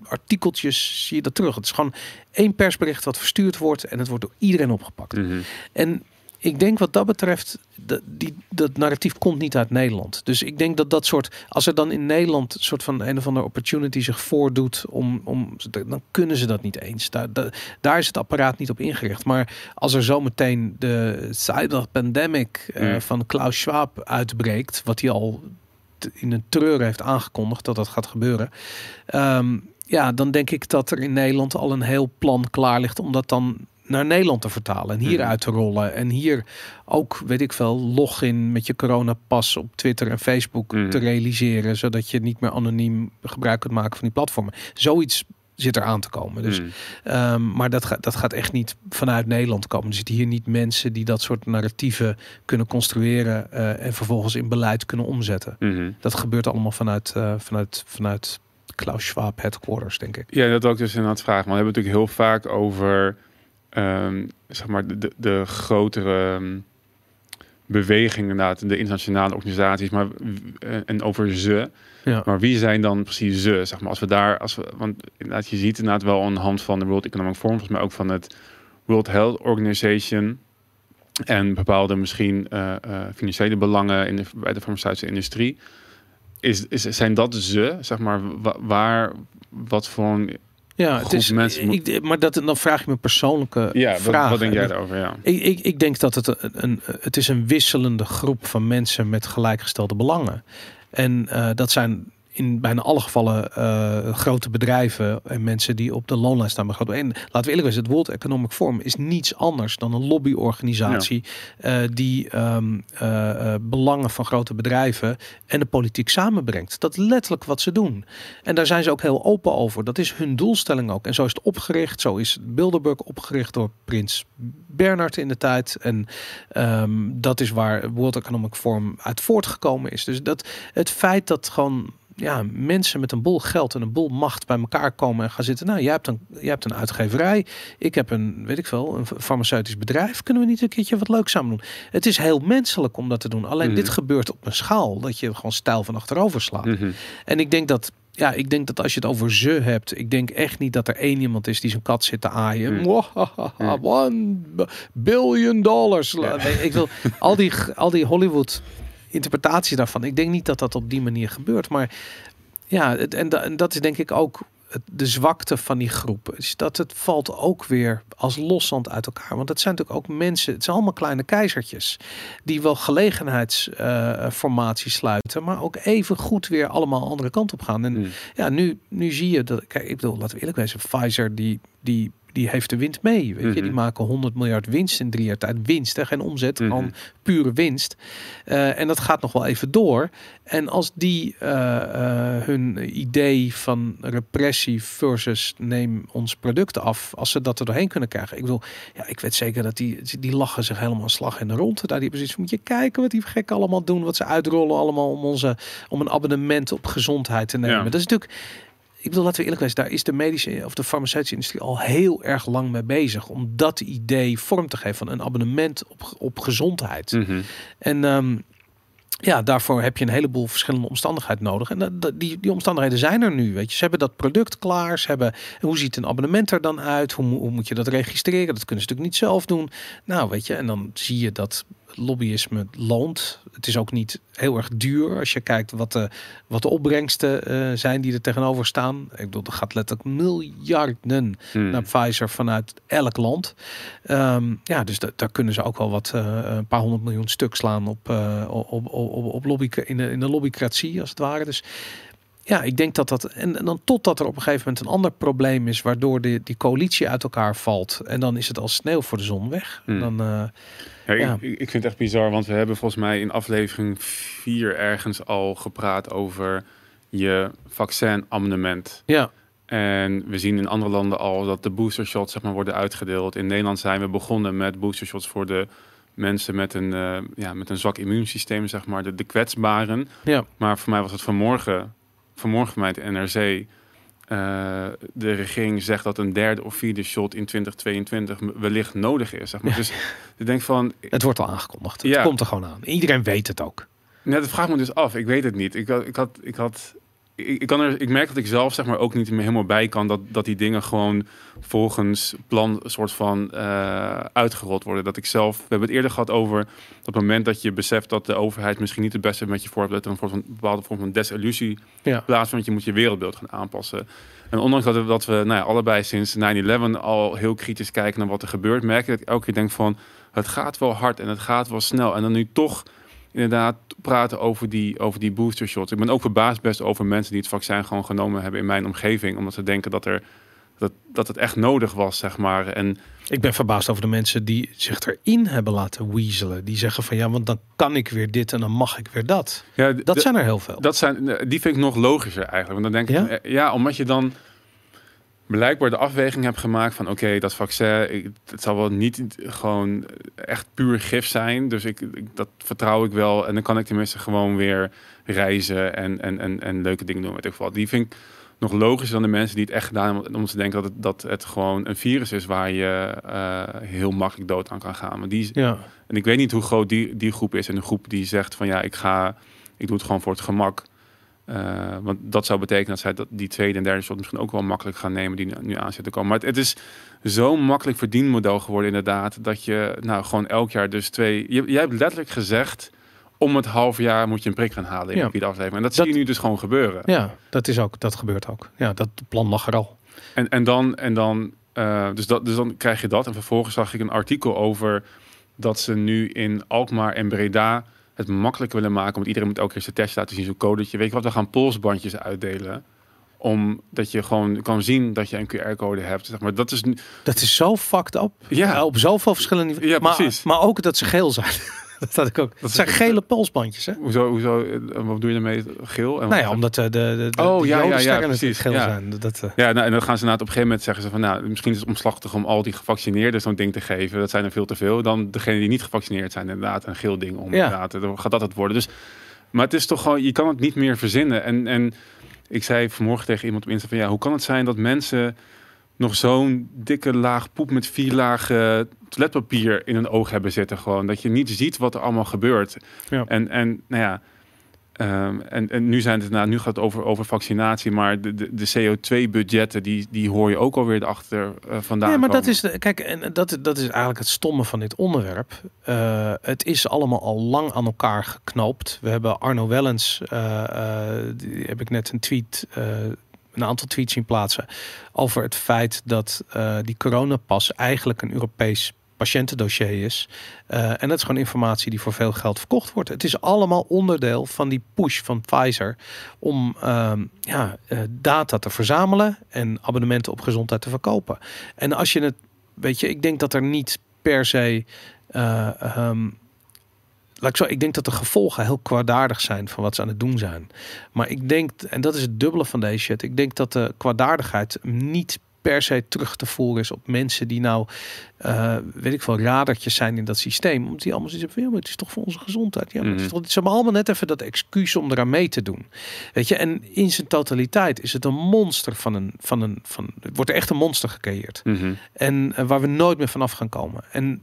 persartikeltjes zie je dat terug. Het is gewoon één persbericht wat verstuurd wordt en het wordt door iedereen opgepakt. Mhm. En ik denk wat dat betreft, dat, die, dat narratief komt niet uit Nederland. Dus ik denk dat dat soort, als er dan in Nederland een soort van een of andere opportunity zich voordoet, om, om, dan kunnen ze dat niet eens. Daar, daar, daar is het apparaat niet op ingericht. Maar als er zometeen de cyber pandemic eh, Mm. van Klaus Schwab uitbreekt, wat hij al in een treur heeft aangekondigd dat dat gaat gebeuren. Ehm, ja, dan denk ik dat er in Nederland al een heel plan klaar ligt om dat dan naar Nederland te vertalen en hier Mhm. uit te rollen. En hier ook, weet ik veel, login met je coronapas op Twitter en Facebook Mhm. te realiseren, zodat je niet meer anoniem gebruik kunt maken van die platformen. Zoiets zit er aan te komen. Dus, Mhm. ehm, maar dat, gaat dat gaat echt niet vanuit Nederland komen. Er zitten hier niet mensen die dat soort narratieven kunnen construeren eh, en vervolgens in beleid kunnen omzetten. Dat gebeurt allemaal vanuit, eh, vanuit, vanuit Klaus Schwab headquarters, denk ik. Ja, dat ook dus inderdaad vragen. Maar we hebben het natuurlijk heel vaak over ehm, zeg maar de, de, grotere ehm, bewegingen, inderdaad, de internationale organisaties, maar eh, en over ze. Ja. Maar wie zijn dan precies ze? Zeg maar, als we daar, als we, want inderdaad, je ziet inderdaad wel aan de hand van de World Economic Forum, volgens mij ook van het World Health Organization en bepaalde misschien uh, uh, financiële belangen in de, bij de farmaceutische industrie. Is, is, zijn dat ze, zeg maar, waar, wat voor een ja, het is, mensen ik, maar dat, dan vraag je me persoonlijke ja, vraag. Wat, denk jij daarover? Ja. Ik, ik, ik denk dat het een, het is een wisselende groep van mensen met gelijkgestelde belangen. En uh, dat zijn in bijna alle gevallen uh, grote bedrijven en mensen die op de loonlijst staan. En laten we eerlijk zijn, het World Economic Forum is niets anders dan een lobbyorganisatie ja. uh, die um, uh, belangen van grote bedrijven en de politiek samenbrengt. Dat is letterlijk wat ze doen. En daar zijn ze ook heel open over. Dat is hun doelstelling ook. En zo is het opgericht. Zo is Bilderberg opgericht door Prins Bernard in de tijd. En um, dat is waar World Economic Forum uit voortgekomen is. Dus dat het feit dat gewoon ja, mensen met een bol geld en een bol macht bij elkaar komen en gaan zitten. Nou, jij hebt een, jij hebt een uitgeverij. Ik heb een, weet ik veel, een farmaceutisch bedrijf. Kunnen we niet een keertje wat leuks samen doen? Het is heel menselijk om dat te doen. Alleen dit gebeurt op een schaal dat je gewoon stijl van achterover slaat. En ik denk dat ja, ik denk dat als je het over ze hebt, ik denk echt niet dat er één iemand is die zijn kat zit te aaien. Mm. One billion dollars. ik wil al die, al die Hollywood interpretatie daarvan. Ik denk niet dat dat op die manier gebeurt. Maar ja, het, en, en dat is denk ik ook de zwakte van die groep. Is dat het valt ook weer als loszand uit elkaar. Want het zijn natuurlijk ook mensen, het zijn allemaal kleine keizertjes. Die wel gelegenheidsformaties uh, sluiten. Maar ook even goed weer allemaal andere kant op gaan. En hmm. ja, nu, nu zie je dat. Kijk, ik bedoel, laten we eerlijk zijn. Pfizer die, die die heeft de wind mee. Weet je? Die mhm. maken 100 miljard winst in drie jaar tijd. Winst, hè? geen omzet, mm gewoon pure winst. Uh, en dat gaat nog wel even door. En als die uh, uh, hun idee van repressie versus neem ons product af, als ze dat er doorheen kunnen krijgen. Ik bedoel, ja, ik weet zeker dat die, die lachen zich helemaal slag in de rond. Daar die precies moet je kijken wat die gek allemaal doen, wat ze uitrollen allemaal om onze om een abonnement op gezondheid te nemen. Dat is natuurlijk ik bedoel, laten we eerlijk zijn, daar is de medische of de farmaceutische industrie al heel erg lang mee bezig om dat idee vorm te geven van een abonnement op, op gezondheid. Mhm. En ehm, ja, daarvoor heb je een heleboel verschillende omstandigheden nodig. En dat, die, die omstandigheden zijn er nu. Weet je, ze hebben dat product klaar. Ze hebben hoe ziet een abonnement er dan uit? Hoe, hoe moet je dat registreren? Dat kunnen ze natuurlijk niet zelf doen. Nou, weet je, en dan zie je dat lobbyisme loont. Het is ook niet heel erg duur als je kijkt wat de, wat de opbrengsten uh, zijn die er tegenover staan. Ik bedoel, er gaat letterlijk miljarden hmm. naar Pfizer vanuit elk land. Um, ja, dus daar kunnen ze ook wel wat uh, een paar honderd miljoen stuk slaan op, uh, op, op, op, op lobby, in, de, in de lobbycratie als het ware. Dus ja, ik denk dat dat. En, en, dan totdat er op een gegeven moment een ander probleem is, waardoor de, die coalitie uit elkaar valt. En dan is het als sneeuw voor de zon weg. Hmm. Dan, uh, ja, Ik, ik, vind het echt bizar, want we hebben volgens mij in aflevering 4 ergens al gepraat over je vaccinabonnement. Ja. En we zien in andere landen al dat de boostershots zeg maar, worden uitgedeeld. In Nederland zijn we begonnen met boostershots voor de mensen met een, uh, ja, met een zwak immuunsysteem, zeg maar, de, de kwetsbaren. Ja. Maar voor mij was het vanmorgen vanmorgen van mij NRC. Uh, de regering zegt dat een derde of vierde shot in 2022 wellicht nodig is. Zeg maar. Dus ik denk van. Het wordt al aangekondigd. Het komt er gewoon aan. Iedereen weet het ook. Net, dat vraagt me dus af. Ik weet het niet. Ik had, ik had, ik had ik, kan er, ik merk dat ik zelf zeg maar ook niet meer helemaal bij kan dat, dat die dingen gewoon volgens plan soort van uh, uitgerold worden. Dat ik zelf, we hebben het eerder gehad over dat moment dat je beseft dat de overheid misschien niet het beste met je voor hebt, dat er een, vorm van, bepaalde vorm van desillusie ja. plaatsvindt, je moet je wereldbeeld gaan aanpassen. En ondanks dat we, dat we nou ja, allebei sinds 9-11 al heel kritisch kijken naar wat er gebeurt, merk ik dat ik elke keer denk van het gaat wel hard en het gaat wel snel. En dan nu toch inderdaad praten over die, over die booster shots. Ik ben ook verbaasd best over mensen die het vaccin gewoon genomen hebben in mijn omgeving. Omdat ze denken dat, er, dat, dat het echt nodig was, zeg maar. En ik ben verbaasd over de mensen die zich erin hebben laten weaselen. Die zeggen van ja, want dan kan ik weer dit en dan mag ik weer dat. Ja, dat zijn er heel veel. Dat zijn, die vind ik nog logischer eigenlijk. Want dan denk ik, ja, ja omdat je dan blijkbaar de afweging heb gemaakt van oké, dat vaccin, ik, het zal wel niet gewoon echt puur gif zijn. Dus ik, dat vertrouw ik wel. En dan kan ik tenminste gewoon weer reizen en, en, en, en leuke dingen doen. Weet ik Die vind ik nog logischer dan de mensen die het echt gedaan hebben, om te denken dat het, dat het gewoon een virus is waar je uh, heel makkelijk dood aan kan gaan. Maar die, ja. En ik weet niet hoe groot die, die groep is. En de groep die zegt van ja, ik ga, ik doe het gewoon voor het gemak. Uh, want dat zou betekenen dat zij dat die tweede en derde shot misschien ook wel makkelijk gaan nemen die nu aan zitten komen. Maar het, het is zo'n makkelijk verdienmodel geworden inderdaad, dat je nou gewoon elk jaar dus twee... Je, jij hebt letterlijk gezegd, om het half jaar moet je een prik gaan halen in ja. de aflevering. En dat, dat, zie je nu dus gewoon gebeuren. Ja, dat is ook, dat gebeurt ook. Ja, dat plan lag er al. En, en dan, en dan, uh, dus, dat, dus dan krijg je dat. En vervolgens zag ik een artikel over dat ze nu in Alkmaar en Breda het makkelijker willen maken. Want iedereen moet elke keer zijn test laten zien, zo'n codetje. Weet je wat, we gaan polsbandjes uitdelen omdat je gewoon kan zien dat je een QR-code hebt. Zeg maar. dat, is, dat is zo fucked up. Ja. Op zoveel verschillende Ja, maar, precies. Maar ook dat ze geel zijn. dat had ik ook. Dat zijn gele polsbandjes, hè? Hoezo, hoezo, eh, wat doe je ermee? Geel? En nou ja, omdat de, de, de, oh, de ja, ja, ja, precies. geel ja. zijn. Dat, uh... Ja, nou, en dan gaan ze na het op een gegeven moment zeggen ze van, nou, misschien is het omslachtig om al die gevaccineerden zo'n ding te geven. Dat zijn er veel te veel. Dan degene die niet gevaccineerd zijn, inderdaad, een geel ding om. Ja. Inderdaad, dan gaat dat het worden. Dus, maar het is toch gewoon, je kan het niet meer verzinnen. En, en ik zei vanmorgen tegen iemand op Insta van, ja, hoe kan het zijn dat mensen nog zo'n dikke laag poep met vier lagen toiletpapier in een oog hebben zitten. Gewoon dat je niet ziet wat er allemaal gebeurt. Ja. En, en nou ja, um, en, en nu zijn het nou, nu gaat het over, over vaccinatie, maar de, de, de CO2-budgetten die, die hoor je ook alweer erachter uh, vandaan. Ja, maar komen. dat is de, kijk, en dat, dat is eigenlijk het stomme van dit onderwerp. Uh, het is allemaal al lang aan elkaar geknoopt. We hebben Arno Wellens, uh, die heb ik net een tweet een aantal tweets zien plaatsen over het feit dat uh, die coronapas eigenlijk een Europees patiëntendossier is. Uh, en dat is gewoon informatie die voor veel geld verkocht wordt. Het is allemaal onderdeel van die push van Pfizer om uh, ja, uh, data te verzamelen en abonnementen op gezondheid te verkopen. En als je het, weet je, ik denk dat er niet per se. Um, laat ik zo, ik denk dat de gevolgen heel kwaadaardig zijn van wat ze aan het doen zijn. Maar ik denk, en dat is het dubbele van deze shit, ik denk dat de kwaadaardigheid niet per se terug te voeren is op mensen die nou, uh, weet ik veel, radertjes zijn in dat systeem. Omdat die allemaal zoiets hebben van, ja, maar het is toch voor onze gezondheid. Ja, maar het is toch, het is allemaal net even dat excuus om eraan mee te doen. Weet je, en in zijn totaliteit is het een monster van een, van een, van, het wordt er echt een monster gecreëerd. Mm -hmm. En uh, waar we nooit meer vanaf gaan komen. En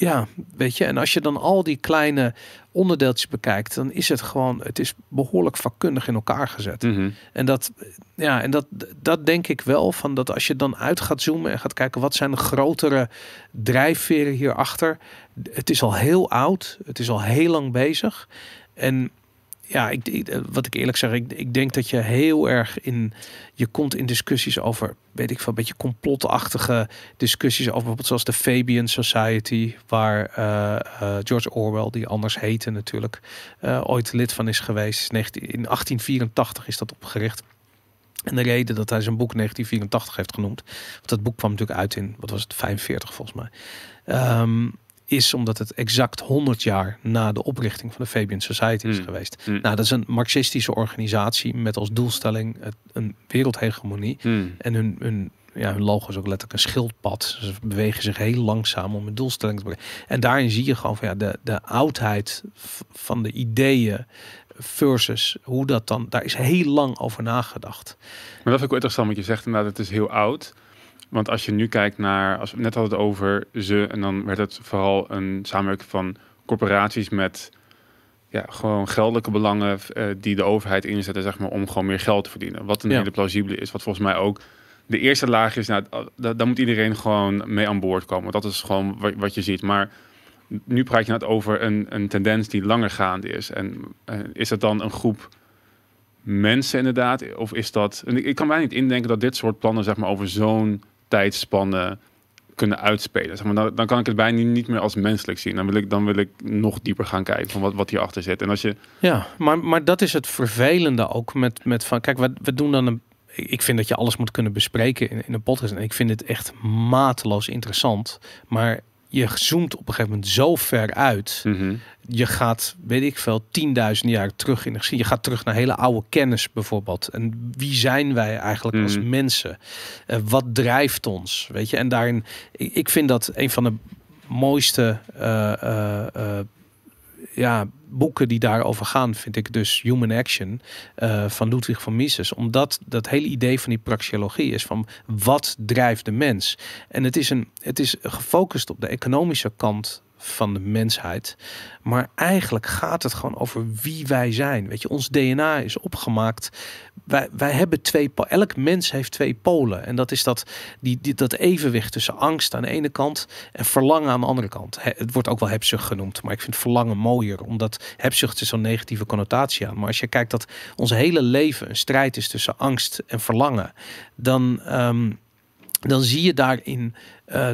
ja, weet je, en als je dan al die kleine onderdeeltjes bekijkt, dan is het gewoon, het is behoorlijk vakkundig in elkaar gezet. Mm -hmm. En dat, ja, en dat, dat denk ik wel van dat als je dan uit gaat zoomen en gaat kijken wat zijn de grotere drijfveren hierachter. Het is al heel oud, het is al heel lang bezig. En ja, ik, ik, wat ik eerlijk zeg, ik, ik denk dat je heel erg in, je komt in discussies over, weet ik veel, een beetje complotachtige discussies over bijvoorbeeld zoals de Fabian Society, waar uh, uh, George Orwell, die anders heette natuurlijk, ooit lid van is geweest. 19, in 1884 is dat opgericht. En de reden dat hij zijn boek 1984 heeft genoemd, want dat boek kwam natuurlijk uit in, wat was het, 45 volgens mij. Um, is omdat het exact 100 jaar na de oprichting van de Fabian Society is Mm. geweest. Mm. Nou, dat is een marxistische organisatie met als doelstelling het, een wereldhegemonie. Mm. En hun, hun, ja, hun logo is ook letterlijk een schildpad. Ze bewegen zich heel langzaam om een doelstelling te bereiken. En daarin zie je gewoon van ja, de, de oudheid van de ideeën versus hoe dat dan, daar is heel lang over nagedacht. Maar dat vind ik wel interessant wat je zegt inderdaad, het is heel oud. Want als je nu kijkt naar, als we net hadden het over ze, en dan werd het vooral een samenwerking van corporaties met ja, gewoon geldelijke belangen uh, die de overheid inzetten, zeg maar, om gewoon meer geld te verdienen. Wat een Ja. hele plausibele is. Wat volgens mij ook de eerste laag is, nou, da- daar moet iedereen gewoon mee aan boord komen. Dat is gewoon wat, wat je ziet. Maar nu praat je net over een, een tendens die langer gaande is. En uh, is dat dan een groep mensen inderdaad? Of is dat... En ik, ik kan mij niet indenken dat dit soort plannen zeg maar, over zo'n tijdspanne kunnen uitspelen. Zeg maar, dan, dan kan ik het bijna niet meer als menselijk zien. Dan wil ik, dan wil ik nog dieper gaan kijken van wat, wat hierachter zit. En als je... Ja, maar, maar dat is het vervelende ook met, met van, kijk, we, we doen dan een ik vind dat je alles moet kunnen bespreken in, in een podcast. En ik vind het echt mateloos interessant. Maar je zoomt op een gegeven moment zo ver uit. Mm -hmm. Je gaat, weet ik veel, 10.000 jaar terug in de geschiedenis. Je gaat terug naar hele oude kennis bijvoorbeeld. En wie zijn wij eigenlijk Mhm. als mensen? Uh, wat drijft ons? Weet je, en daarin, ik, ik vind dat een van de mooiste uh, uh, ja, boeken die daarover gaan, vind ik dus Human Action uh, van Ludwig van Mises. Omdat dat hele idee van die praxeologie is van wat drijft de mens. En het is, een, het is gefocust op de economische kant van de mensheid. Maar eigenlijk gaat het gewoon over wie wij zijn. Weet je, ons DNA is opgemaakt. Wij, wij hebben twee, elk mens heeft twee polen. En dat is dat, die, die, dat evenwicht tussen angst aan de ene kant en verlangen aan de andere kant. Het wordt ook wel hebzucht genoemd, maar ik vind verlangen mooier, omdat hebzucht is zo'n negatieve connotatie aan. Maar als je kijkt dat ons hele leven een strijd is tussen angst en verlangen, dan, um, dan zie je daarin uh,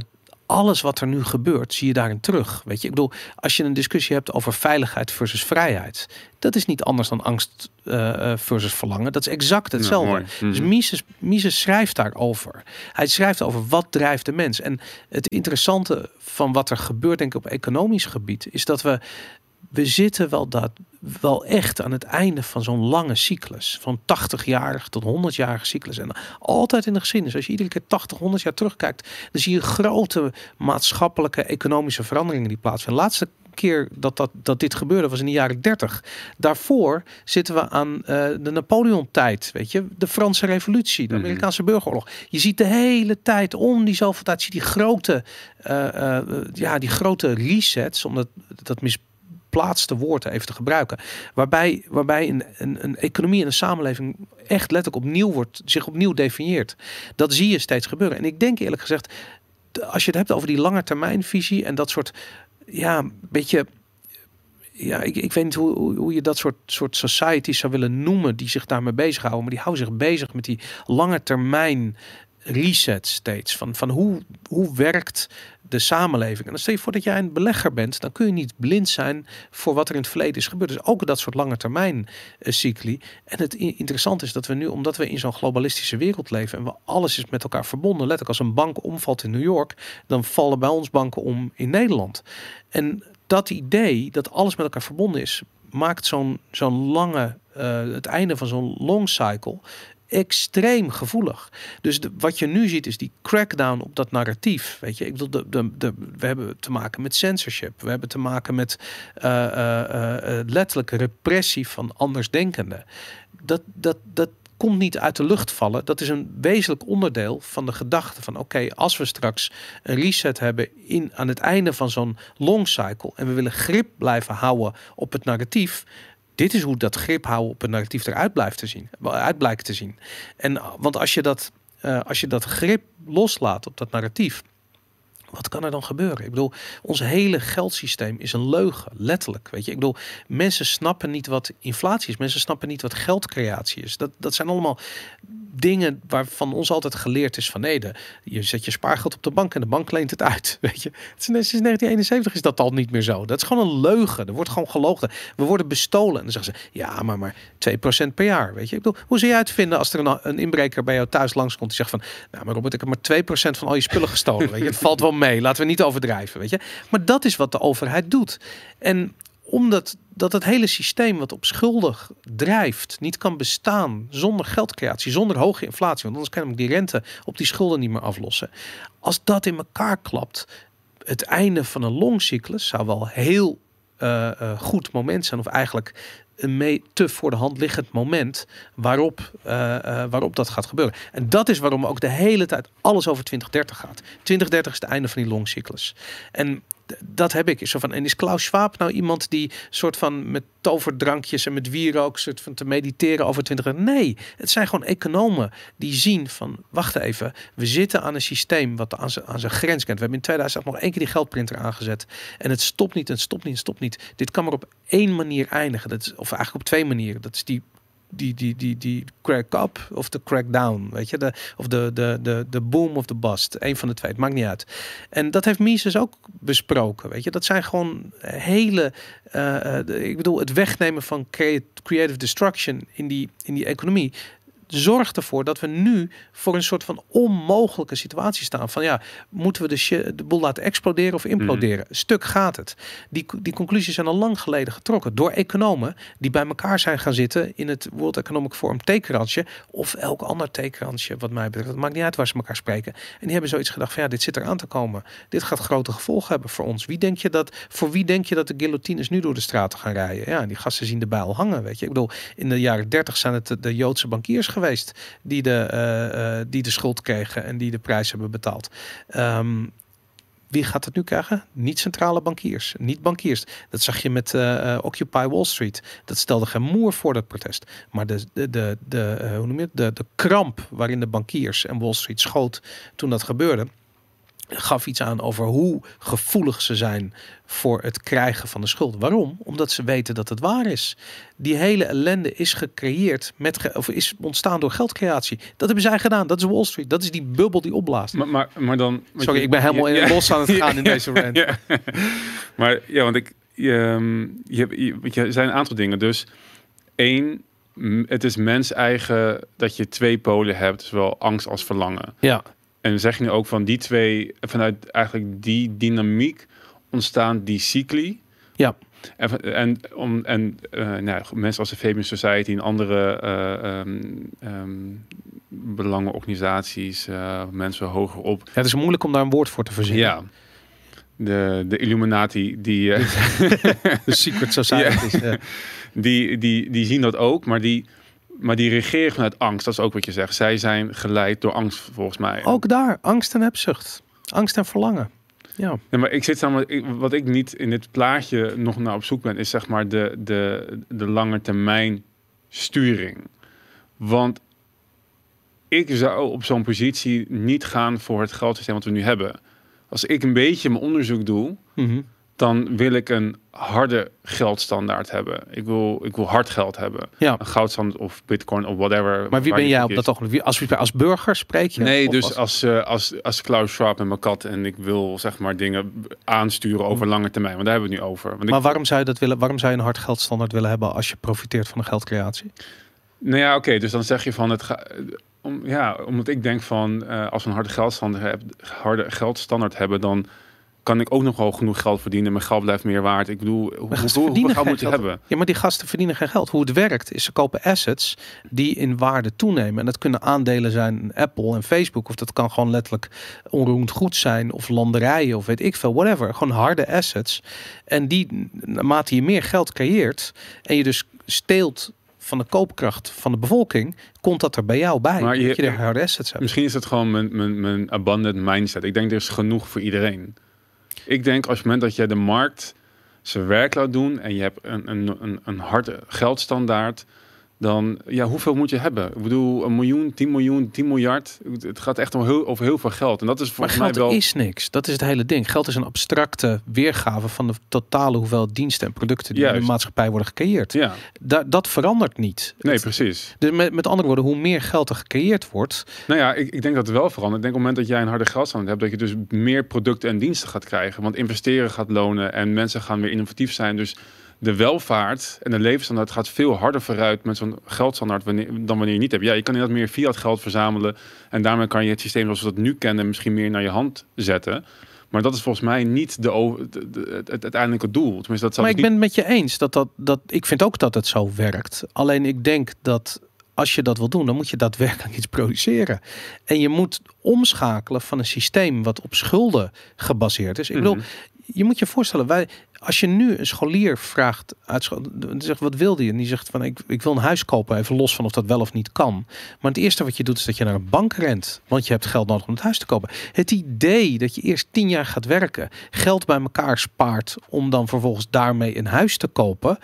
alles wat er nu gebeurt, zie je daarin terug. Weet je, ik bedoel, als je een discussie hebt over veiligheid versus vrijheid, dat is niet anders dan angst uh, versus verlangen. Dat is exact hetzelfde. Dus mhm. Mises, Mises schrijft daarover. Hij schrijft over wat drijft de mens. En het interessante van wat er gebeurt, denk ik, op economisch gebied, is dat we we zitten wel, dat, wel echt aan het einde van zo'n lange cyclus. Van 80-jarig tot 100-jarige cyclus. En altijd in de geschiedenis. Als je iedere keer 80, 100 jaar terugkijkt. Dan zie je grote maatschappelijke, economische veranderingen die plaatsvinden. De laatste keer dat, dat, dat dit gebeurde was in de jaren 30. Daarvoor zitten we aan uh, de Napoleon-tijd, weet je, de Franse Revolutie, de mhm. Amerikaanse burgeroorlog. Je ziet de hele tijd om die zoveel tijd, zie die grote, uh, uh, ja, die grote resets, omdat dat mis geplaatste woorden even te gebruiken. Waarbij, waarbij een, een, een economie en een samenleving echt letterlijk opnieuw wordt, zich opnieuw definieert. Dat zie je steeds gebeuren. En ik denk eerlijk gezegd, als je het hebt over die lange termijnvisie en dat soort, ja, beetje ja, ik, ik weet niet hoe, hoe je dat soort, soort societies zou willen noemen die zich daarmee bezighouden. Maar die houden zich bezig met die lange termijn reset steeds. Van, van hoe, hoe werkt de samenleving. En dan stel je voor dat jij een belegger bent, dan kun je niet blind zijn voor wat er in het verleden is gebeurd. Dus ook dat soort lange termijn uh, cycli. En het interessante is dat we nu, omdat we in zo'n globalistische wereld leven en we alles is met elkaar verbonden, letterlijk als een bank omvalt in New York, dan vallen bij ons banken om in Nederland. En dat idee dat alles met elkaar verbonden is, maakt zo'n zo'n lange, uh, het einde van zo'n long cycle extreem gevoelig. Dus de, wat je nu ziet is die crackdown op dat narratief. Weet je, ik bedoel, de, de, de, we hebben te maken met censorship. We hebben te maken met uh, uh, letterlijke repressie van andersdenkenden. Dat, dat, dat komt niet uit de lucht vallen. Dat is een wezenlijk onderdeel van de gedachte van oké, als we straks een reset hebben in, aan het einde van zo'n long cycle en we willen grip blijven houden op het narratief, dit is hoe dat grip houden op een narratief eruit blijft te zien, uit blijkt te zien. En want als je dat, uh, als je dat grip loslaat op dat narratief, wat kan er dan gebeuren? Ik bedoel, ons hele geldsysteem is een leugen, letterlijk. Weet je, ik bedoel, mensen snappen niet wat inflatie is. Mensen snappen niet wat geldcreatie is. Dat, dat zijn allemaal dingen waarvan ons altijd geleerd is van nee, de, je zet je spaargeld op de bank en de bank leent het uit. Weet je, sinds 1971 is dat al niet meer zo. Dat is gewoon een leugen. Er wordt gewoon gelogen. We worden bestolen. En dan zeggen ze ja, maar maar 2% per jaar. Weet je, ik bedoel, hoe zou je uitvinden als er een, een inbreker bij jou thuis langskomt die zegt van nou, maar Robert, ik heb maar 2% van al je spullen gestolen. Weet je, het valt wel mee. Laten we niet overdrijven. Weet je, maar dat is wat de overheid doet. En omdat dat het hele systeem wat op schuldig drijft niet kan bestaan zonder geldcreatie, zonder hoge inflatie. Want anders kan ik die rente op die schulden niet meer aflossen. Als dat in elkaar klapt, het einde van een longcyclus zou wel heel uh, goed moment zijn. Of eigenlijk een mee te voor de hand liggend moment waarop, uh, waarop dat gaat gebeuren. En dat is waarom ook de hele tijd alles over 2030 gaat. 2030 is het einde van die longcyclus. En dat heb ik. Zo van, en is Klaus Schwab nou iemand die soort van met toverdrankjes en met wierook soort van te mediteren over 20 Nee, het zijn gewoon economen die zien van, wacht even, we zitten aan een systeem wat aan zijn, aan zijn grens kent. We hebben in 2008 nog één keer die geldprinter aangezet en het stopt niet, het stopt niet, het stopt niet. Dit kan maar op één manier eindigen. Dat is, of eigenlijk op twee manieren. Dat is die die, die, die, die crack up of de crack down, weet je, de, of de, de, de, de boom of de bust, een van de twee, het maakt niet uit. En dat heeft Mises ook besproken, weet je, dat zijn gewoon hele, uh, ik bedoel, het wegnemen van creative destruction in die, in die economie, zorgt ervoor dat we nu voor een soort van onmogelijke situatie staan. Van ja, moeten we de, de boel laten exploderen of imploderen? Mhm. Stuk gaat het. Die, die conclusies zijn al lang geleden getrokken door economen die bij elkaar zijn gaan zitten in het World Economic Forum theekransje of elk ander theekransje wat mij betreft. Het maakt niet uit waar ze elkaar spreken. En die hebben zoiets gedacht van ja, dit zit er aan te komen. Dit gaat grote gevolgen hebben voor ons. Wie denk je dat, voor wie denk je dat de guillotines nu door de straten gaan rijden? Ja, die gasten zien de bijl hangen, weet je. Ik bedoel, in de jaren 30 zijn het de Joodse bankiers geweest die de, uh, die de schuld kregen en die de prijs hebben betaald. Um, wie gaat het nu krijgen? Niet centrale bankiers, niet bankiers. Dat zag je met uh, Occupy Wall Street. Dat stelde geen moer voor dat protest. Maar de, de, de, de, hoe noem je het? De, de kramp waarin de bankiers en Wall Street schoot toen dat gebeurde gaf iets aan over hoe gevoelig ze zijn voor het krijgen van de schuld. Waarom? Omdat ze weten dat het waar is. Die hele ellende is gecreëerd met of is ontstaan door geldcreatie. Dat hebben zij gedaan. Dat is Wall Street. Dat is die bubbel die opblaast. Maar, maar, maar dan. Sorry, ik ben helemaal in bos aan het gaan in deze rant. Ja. Maar ja, want ik. Je, ehm, je, je, je zijn een aantal dingen. Dus één, het is mens eigen dat je twee polen hebt, zowel angst als verlangen. Ja. En zeg je nu ook van die twee, vanuit eigenlijk die dynamiek ontstaan die cycli. Ja. En, en, om, en uh, nou, mensen als de Fabian Society en andere uh, um, um, belangenorganisaties, uh, mensen hoger op. Ja, het is moeilijk om daar een woord voor te verzinnen. Ja. De, de Illuminati, die. de Secret Society. Ja. Die, die, die zien dat ook, maar die maar die regeren vanuit angst. Dat is ook wat je zegt. Zij zijn geleid door angst, volgens mij. Ook daar, angst en hebzucht. Angst en verlangen. Ja. Nee, maar ik zit samen, wat ik niet in dit plaatje nog naar op zoek ben, is zeg maar de, de, de lange termijn sturing. Want ik zou op zo'n positie niet gaan voor het geldsysteem wat we nu hebben. Als ik een beetje mijn onderzoek doe, mhm dan wil ik een harde geldstandaard hebben. Ik wil, ik wil hard geld hebben. Ja. Een goudstand of bitcoin of whatever. Maar wie ben jij op dat ogenblik? Als, als burger spreek je? Nee, dus als, als, uh, als, als Klaus Schwab en mijn kat en ik wil zeg maar dingen aansturen over hm. lange termijn. Want daar hebben we het nu over. Want maar waarom zou je dat willen? Waarom zou je een hard geldstandaard willen hebben als je profiteert van de geldcreatie? Nou ja, oké. dus dan zeg je van het gaat om, ja, omdat ik denk van uh, als we een harde geldstandaard, heb, harde geldstandaard hebben, dan kan ik ook nog wel genoeg geld verdienen. Mijn geld blijft meer waard. Ik bedoel, hoe, hoeveel geld moet je hebben? Ja, maar die gasten verdienen geen geld. Hoe het werkt is ze kopen assets die in waarde toenemen. En dat kunnen aandelen zijn Apple en Facebook. Of dat kan gewoon letterlijk onroerend goed zijn. Of landerijen of weet ik veel. Whatever. Gewoon harde assets. En die, naarmate je meer geld creëert en je dus steelt van de koopkracht van de bevolking, komt dat er bij jou bij. Maar je, dat je de harde assets hebt. Misschien is het gewoon mijn, mijn, mijn abundant mindset. Ik denk er is genoeg voor iedereen. Ik denk als het moment dat je de markt zijn werk laat doen en je hebt een, een, een, een harde geldstandaard, dan ja, hoeveel moet je hebben? Ik bedoel, een miljoen, 10 miljoen, 10 miljard. Het gaat echt om heel, over heel veel geld. En dat is volgens maar geld mij wel. is niks. Dat is het hele ding. Geld is een abstracte weergave van de totale hoeveelheid diensten en producten die in de maatschappij worden gecreëerd. Ja. Da dat verandert niet. Nee, precies. Dus met, met andere woorden, hoe meer geld er gecreëerd wordt. Nou ja, ik, ik denk dat het wel verandert. Ik denk op het moment dat jij een harde geldstand hebt, dat je dus meer producten en diensten gaat krijgen. Want investeren gaat lonen en mensen gaan weer innovatief zijn. Dus de welvaart en de levensstandaard gaat veel harder vooruit met zo'n geldstandaard wanneer, dan wanneer je niet hebt. Ja, je kan inderdaad meer fiat geld verzamelen en daarmee kan je het systeem zoals we dat nu kennen misschien meer naar je hand zetten. Maar dat is volgens mij niet de, het, het, uiteindelijke doel. Tenminste, dat maar ik ben het met je eens. Dat, dat, dat, ik vind ook dat het zo werkt. Alleen ik denk dat als je dat wil doen, dan moet je daadwerkelijk iets produceren. En je moet omschakelen van een systeem wat op schulden gebaseerd is. Ik bedoel, mhm. je moet je voorstellen, wij, als je nu een scholier vraagt uit zegt wat wil die? En die zegt van ik, ik wil een huis kopen, even los van of dat wel of niet kan. Maar het eerste wat je doet is dat je naar een bank rent, want je hebt geld nodig om het huis te kopen. Het idee dat je eerst tien jaar gaat werken, geld bij elkaar spaart om dan vervolgens daarmee een huis te kopen,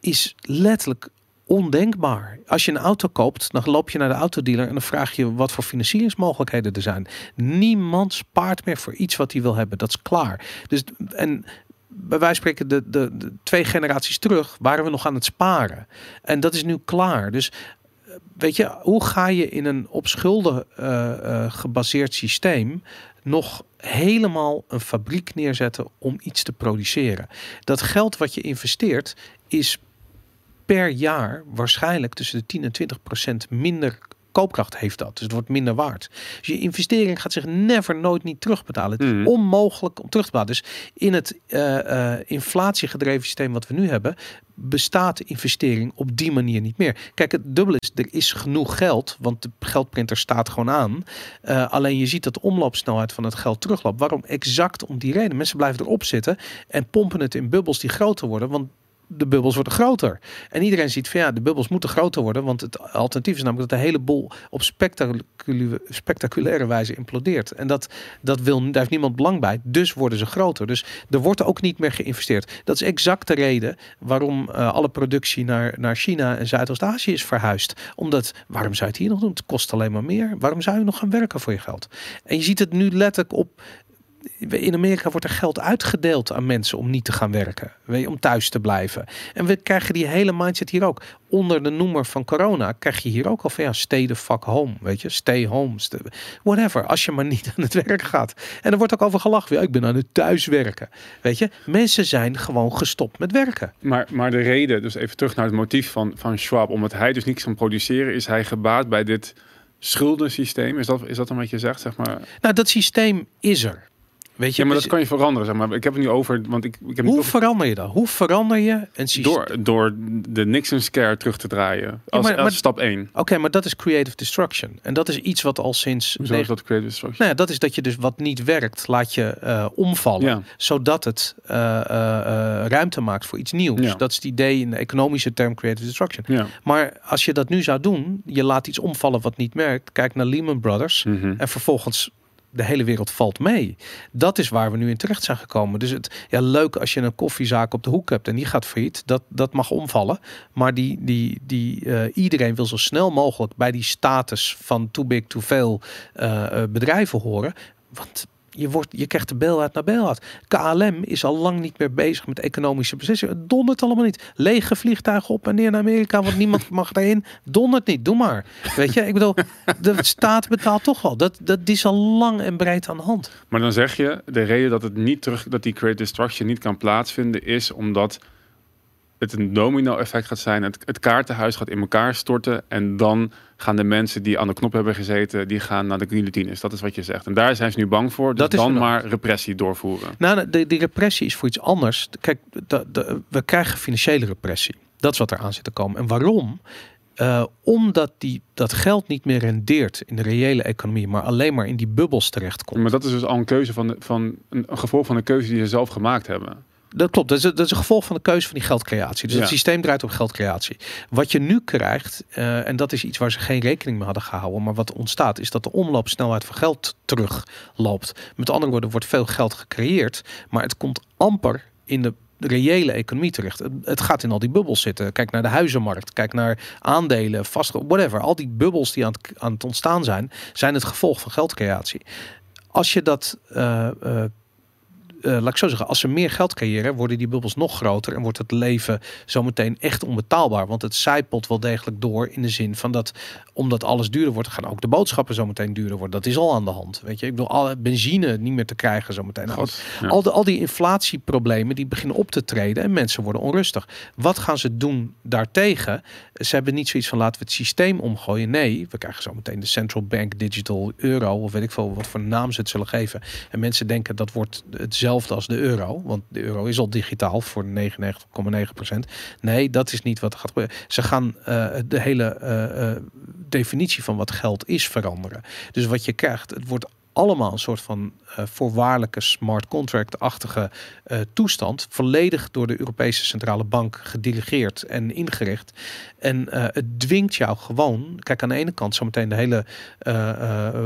is letterlijk ondenkbaar. Als je een auto koopt, dan loop je naar de autodealer en dan vraag je wat voor financieringsmogelijkheden er zijn. Niemand spaart meer voor iets wat hij wil hebben. Dat is klaar. Dus en bij wijze van spreken, de, de, twee generaties terug waren we nog aan het sparen. En dat is nu klaar. Dus weet je, hoe ga je in een op schulden uh, gebaseerd systeem nog helemaal een fabriek neerzetten om iets te produceren? Dat geld wat je investeert is per jaar waarschijnlijk tussen de 10 en 20 procent minder koopkracht heeft dat. Dus het wordt minder waard. Dus je investering gaat zich never nooit niet terugbetalen. Het is Mhm. onmogelijk om terug te betalen. Dus in het eh, eh, inflatiegedreven systeem wat we nu hebben, bestaat de investering op die manier niet meer. Kijk, het dubbele is, er is genoeg geld, want de geldprinter staat gewoon aan. Eh, alleen je ziet dat de omloopsnelheid van het geld terugloopt. Waarom? Exact om die reden. Mensen blijven erop zitten en pompen het in bubbels die groter worden, want de bubbels worden groter. En iedereen ziet van ja, de bubbels moeten groter worden, want het alternatief is namelijk dat de hele boel op spectaculaire, spectaculaire wijze implodeert. En dat, dat wil, daar heeft niemand belang bij. Dus worden ze groter. Dus er wordt ook niet meer geïnvesteerd. Dat is exact de reden waarom eh, alle productie naar, naar China en Zuidoost-Azië is verhuisd. Omdat, waarom zou je het hier nog doen? Het kost alleen maar meer. Waarom zou je nog gaan werken voor je geld? En je ziet het nu letterlijk op in Amerika wordt er geld uitgedeeld aan mensen om niet te gaan werken. Om thuis te blijven. En we krijgen die hele mindset hier ook. Onder de noemer van corona krijg je hier ook al van ja, stay the fuck home. Weet je, stay home. whatever. Als je maar niet aan het werk gaat. En er wordt ook over gelachen. Ja, ik ben aan het thuiswerken. Weet je, mensen zijn gewoon gestopt met werken. Maar, maar de reden, dus even terug naar het motief van, van Schwab, omdat hij dus niets kan produceren, is hij gebaat bij dit schuldensysteem. Is dat, is dat een wat je zegt, zeg maar? Nou, dat systeem is er. Weet je, Ja, maar dat dus kan je veranderen, zeg maar. Ik heb het nu over, want ik, ik heb hoe verander je dat? Hoe verander je een systeem? door, door de Nixon scare terug te draaien. Als, maar- als maar- stap 1. Oké, maar dat is creative destruction. En dat is iets wat al sinds Hoezo is dat creative destruction? Nou ja, dat is dat je dus wat niet werkt, laat je eh, omvallen. Ja. Zodat het eh, eh, ruimte maakt voor iets nieuws. Dat is het idee in de economische term creative destruction. Maar als je dat nu zou doen, je laat iets omvallen wat niet merkt. Kijk naar Lehman Brothers. Mhm. En vervolgens de hele wereld valt mee. Dat is waar we nu in terecht zijn gekomen. Dus het ja, leuk als je een koffiezaak op de hoek hebt en die gaat failliet. Dat, dat mag omvallen. Maar die, die, die, eh, iedereen wil zo snel mogelijk bij die status van too big, too veel eh, eh, bedrijven horen. Want je, wordt, je krijgt de bel uit naar bel uit. KLM is al lang niet meer bezig met economische beslissingen. Het dondert allemaal niet. Lege vliegtuigen op en neer naar Amerika, want niemand mag daarin. Dondert niet, doe maar. Weet je, ik bedoel, de staat betaalt toch wel. Dat, dat die is al lang en breed aan de hand. Maar dan zeg je, de reden dat het niet terug, dat die creative destruction niet kan plaatsvinden, is omdat het een domino effect gaat zijn. Het, het kaartenhuis gaat in elkaar storten. En dan gaan de mensen die aan de knop hebben gezeten, die gaan naar de guillotines. Dat is wat je zegt. En daar zijn ze nu bang voor. Dus Dat dan maar repressie doorvoeren. Nou, de, die repressie is voor iets anders. Kijk, de, de- we krijgen financiële repressie. Dat is wat er aan zit te komen. En waarom? Eh, omdat die, dat geld niet meer rendeert in de reële economie, maar alleen maar in die bubbels terechtkomt. Maar dat is dus al een keuze van, de, van een, een gevolg van de keuze die ze zelf gemaakt hebben. Dat klopt. Dat is, dat is een gevolg van de keuze van die geldcreatie. Dus Ja. het systeem draait op geldcreatie. Wat je nu krijgt, eh, en dat is iets waar ze geen rekening mee hadden gehouden, maar wat ontstaat, is dat de omloopsnelheid van geld terugloopt. Met andere woorden, wordt veel geld gecreëerd, maar het komt amper in de reële economie terecht. Het, het gaat in al die bubbels zitten. Kijk naar de huizenmarkt, kijk naar aandelen, vast, whatever. Al die bubbels die aan het, aan het ontstaan zijn, zijn het gevolg van geldcreatie. Als je dat eh, eh, eh, laat ik zo zeggen, als ze meer geld creëren, worden die bubbels nog groter en wordt het leven zometeen echt onbetaalbaar. Want het zijpelt wel degelijk door in de zin van dat, omdat alles duurder wordt, gaan ook de boodschappen zometeen duurder worden. Dat is al aan de hand. Weet je, ik bedoel, alle benzine niet meer te krijgen zometeen. Nou, Gas, ja. al, de, al die inflatieproblemen die beginnen op te treden en mensen worden onrustig. Wat gaan ze doen daartegen? Ze hebben niet zoiets van laten we het systeem omgooien. Nee, we krijgen zo meteen de central bank digital euro of weet ik veel wat voor naam ze het zullen geven. En mensen denken dat wordt hetzelfde als de euro, want de euro is al digitaal voor 99,9% Nee, dat is niet wat er gaat gebeuren. Ze gaan eh, de hele eh, eh, definitie van wat geld is veranderen. Dus wat je krijgt, het wordt allemaal een soort van eh, voorwaardelijke smart contract-achtige eh, toestand, volledig door de Europese Centrale Bank gedirigeerd en ingericht. En eh, het dwingt jou gewoon. Kijk, aan de ene kant, zometeen de hele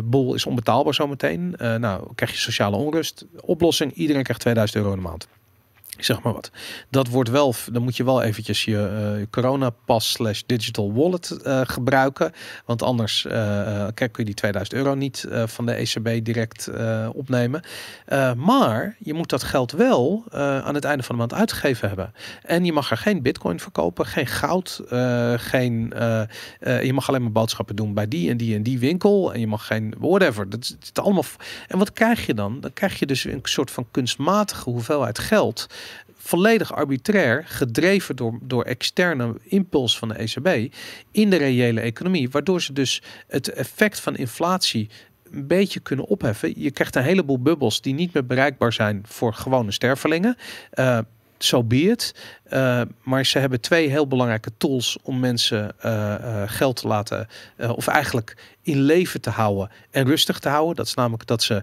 boel is onbetaalbaar zometeen. Nou, krijg je sociale onrust. Oplossing: iedereen krijgt 2000 euro in de maand. Zeg maar wat. Dat wordt wel, dan moet je wel eventjes je eh coronapas slash digital wallet eh, gebruiken. Want anders eh, kijk, kun je die 2000 euro niet van de ECB direct opnemen. Maar je moet dat geld wel aan het einde van de maand uitgegeven hebben. En je mag er geen bitcoin verkopen, geen goud, geen, je mag alleen maar boodschappen doen bij die en die en die winkel. En je mag geen whatever. Dat is allemaal. En wat krijg je dan? Dan krijg je dus een soort van kunstmatige hoeveelheid geld volledig arbitrair, gedreven door, door externe impuls van de ECB in de reële economie. Waardoor ze dus het effect van inflatie een beetje kunnen opheffen. Je krijgt een heleboel bubbels die niet meer bereikbaar zijn voor gewone stervelingen. Uh, so be. Uh, maar ze hebben twee heel belangrijke tools om mensen uh, uh, geld te laten, of eigenlijk in leven te houden en rustig te houden. Dat is namelijk dat ze,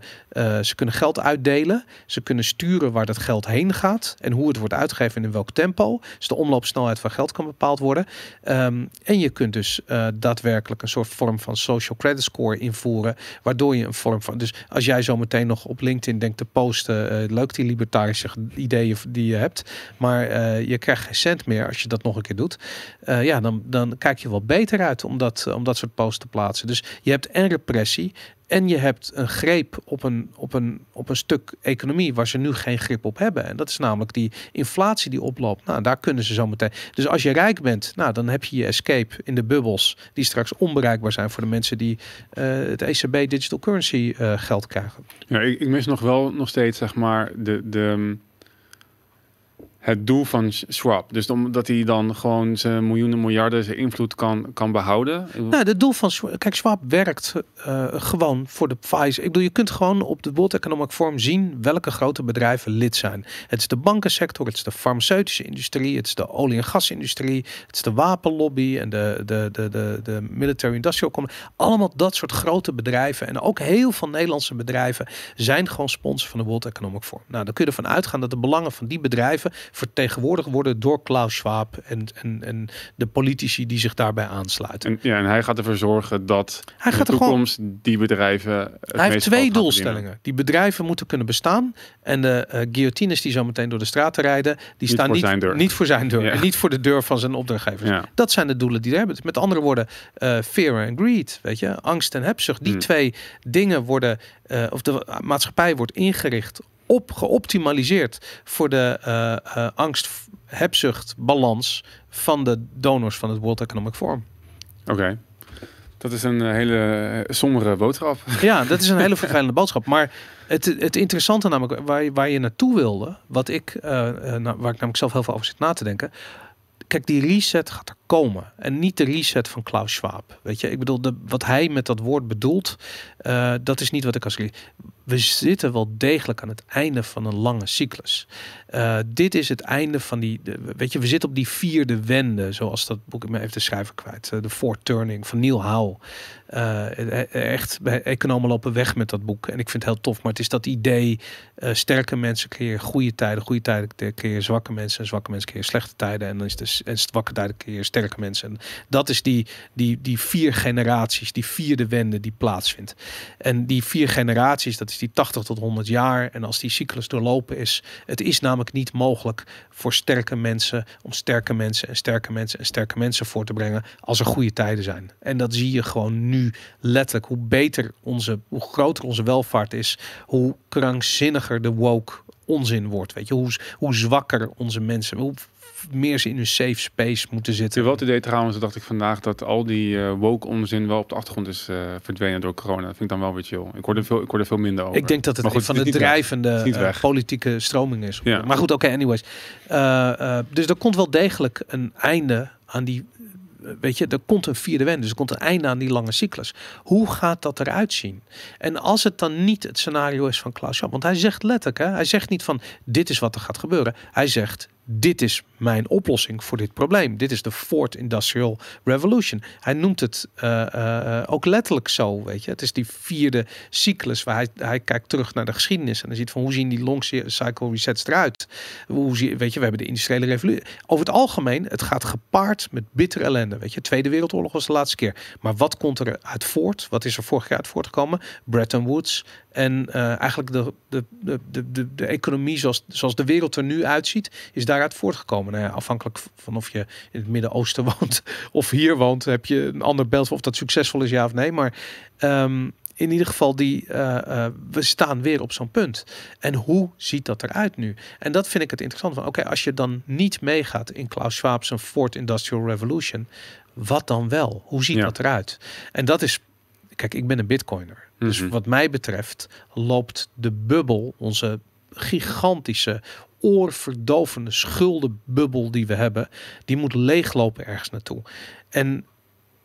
ze kunnen geld uitdelen. Ze kunnen sturen waar dat geld heen gaat en hoe het wordt uitgegeven en in welk tempo. Dus de omloopsnelheid van geld kan bepaald worden. Um, en je kunt dus daadwerkelijk een soort vorm van social credit score invoeren, waardoor je een vorm van. Dus als jij zo meteen nog op LinkedIn denkt te posten, leuk die libertarische ideeën die je hebt, maar je krijgt geen cent meer als je dat nog een keer doet. ja, dan, dan kijk je wel beter uit om dat, om dat soort posts te plaatsen. Dus je hebt en repressie en je hebt een greep op een, op, een, op een stuk economie waar ze nu geen grip op hebben. En dat is namelijk die inflatie die oploopt. Nou, daar kunnen ze zo meteen. Dus als je rijk bent, nou, dan heb je je escape in de bubbels die straks onbereikbaar zijn voor de mensen die uh, het ECB digital currency geld krijgen. Ja, ik, ik mis nog wel nog steeds, zeg maar, de. de het doel van Schwab. Dus omdat hij dan gewoon zijn miljoenen miljarden zijn invloed kan, kan behouden. Nou, het doel van kijk, Schwab werkt uh, gewoon voor de Pfizer. Ik bedoel, je kunt gewoon op de World Economic Forum zien welke grote bedrijven lid zijn. Het is de bankensector, het is de farmaceutische industrie, het is de olie- en gasindustrie, het is de wapenlobby en de, de, de, de, de military industrial company. Allemaal dat soort grote bedrijven en ook heel veel Nederlandse bedrijven zijn gewoon sponsor van de World Economic Forum. Nou, dan kun je ervan uitgaan dat de belangen van die bedrijven vertegenwoordigd worden door Klaus Schwab en, en, en de politici die zich daarbij aansluiten. En, ja, en hij gaat ervoor zorgen dat hij gaat de toekomst gewoon, die bedrijven. Hij heeft twee doelstellingen. Die bedrijven moeten kunnen bestaan en de uh, guillotines die zo meteen door de straten rijden, die niet staan niet, niet voor zijn deur ja. en niet voor de deur van zijn opdrachtgevers. Ja. Dat zijn de doelen die hij hebben. Met andere woorden, uh, fear and greed, weet je, angst en hebzucht. Die hmm. twee dingen worden, uh, of de maatschappij wordt ingericht op geoptimaliseerd voor de uh, uh, angst, hebzucht, balans van de donors van het World Economic Forum. Oké. Dat is een hele sombere boodschap. Ja, dat is een hele vervelende boodschap. Maar het, het interessante namelijk, waar, waar je naartoe wilde, wat ik, uh, nou, waar ik namelijk zelf heel veel over zit na te denken. Kijk, die reset gaat er komen. En niet de reset van Klaus Schwab. Weet je, ik bedoel, de, wat hij met dat woord bedoelt, uh, dat is niet wat ik als we zitten wel degelijk aan het einde van een lange cyclus. Uh, dit is het einde van die, weet je, we zitten op die vierde wende, zoals dat boek, me even de schrijver kwijt, uh, de Fourth Turning van Neil Howe. Uh, echt, economen lopen weg met dat boek en ik vind het heel tof, maar het is dat idee, sterke mensen creëren goede tijden, goede tijden creëren zwakke mensen en zwakke mensen creëren slechte tijden en dan is de en zwakke tijden creëren sterke mensen. En dat is die, die, die vier generaties, die vierde wende die plaatsvindt. En die vier generaties, dat is die 80 tot 100 jaar. En als die cyclus doorlopen is, het is namelijk niet mogelijk voor sterke mensen om sterke mensen en sterke mensen en sterke mensen voor te brengen als er goede tijden zijn. En dat zie je gewoon nu letterlijk. Hoe beter onze, hoe groter onze welvaart is, hoe krankzinniger de woke onzin wordt. Weet je, hoe, hoe zwakker onze mensen, hoe meer ze in een safe space moeten zitten. Wel het idee trouwens, dacht ik vandaag, dat al die uh, woke onzin wel op de achtergrond is uh, verdwenen door corona. Dat vind ik dan wel weer chill. Ik hoorde veel, ik hoorde veel minder over. Ik denk dat het goed, van de drijvende uh, politieke stroming is. Ja. Maar goed, oké, okay, anyways. dus er komt wel degelijk een einde aan die weet je, er komt een vierde wend, dus er komt een einde aan die lange cyclus. Hoe gaat dat eruit zien? En als het dan niet het scenario is van Klaus Schwab, want hij zegt letterlijk, hè, hij zegt niet van dit is wat er gaat gebeuren. Hij zegt dit is mijn oplossing voor dit probleem. Dit is de Fourth Industrial Revolution. Hij noemt het uh, uh, ook letterlijk zo, weet je. Het is die vierde cyclus waar hij, hij kijkt terug naar de geschiedenis en dan ziet van hoe zien die long cycle resets eruit. Hoe zie, weet je, we hebben de industriële revolutie. Over het algemeen, het gaat gepaard met bittere ellende, weet je. Tweede Wereldoorlog was de laatste keer. Maar wat komt er uit voort? Wat is er vorig jaar uit voortgekomen? Bretton Woods, en uh, eigenlijk de, de, de, de, de economie zoals, zoals de wereld er nu uitziet, is daaruit voortgekomen. Nou ja, afhankelijk van of je in het Midden-Oosten woont of hier woont, heb je een ander beeld of dat succesvol is, ja of nee. Maar um, in ieder geval, die, uh, uh, we staan weer op zo'n punt. En hoe ziet dat eruit nu? En dat vind ik het interessant van. Oké, als je dan niet meegaat in Klaus Schwab's Fourth Industrial Revolution, wat dan wel? Hoe ziet ja. dat eruit? En dat is, kijk, ik ben een bitcoiner. Dus mhm. wat mij betreft loopt de bubbel, onze gigantische oorverdovende schuldenbubbel die we hebben, die moet leeglopen ergens naartoe. En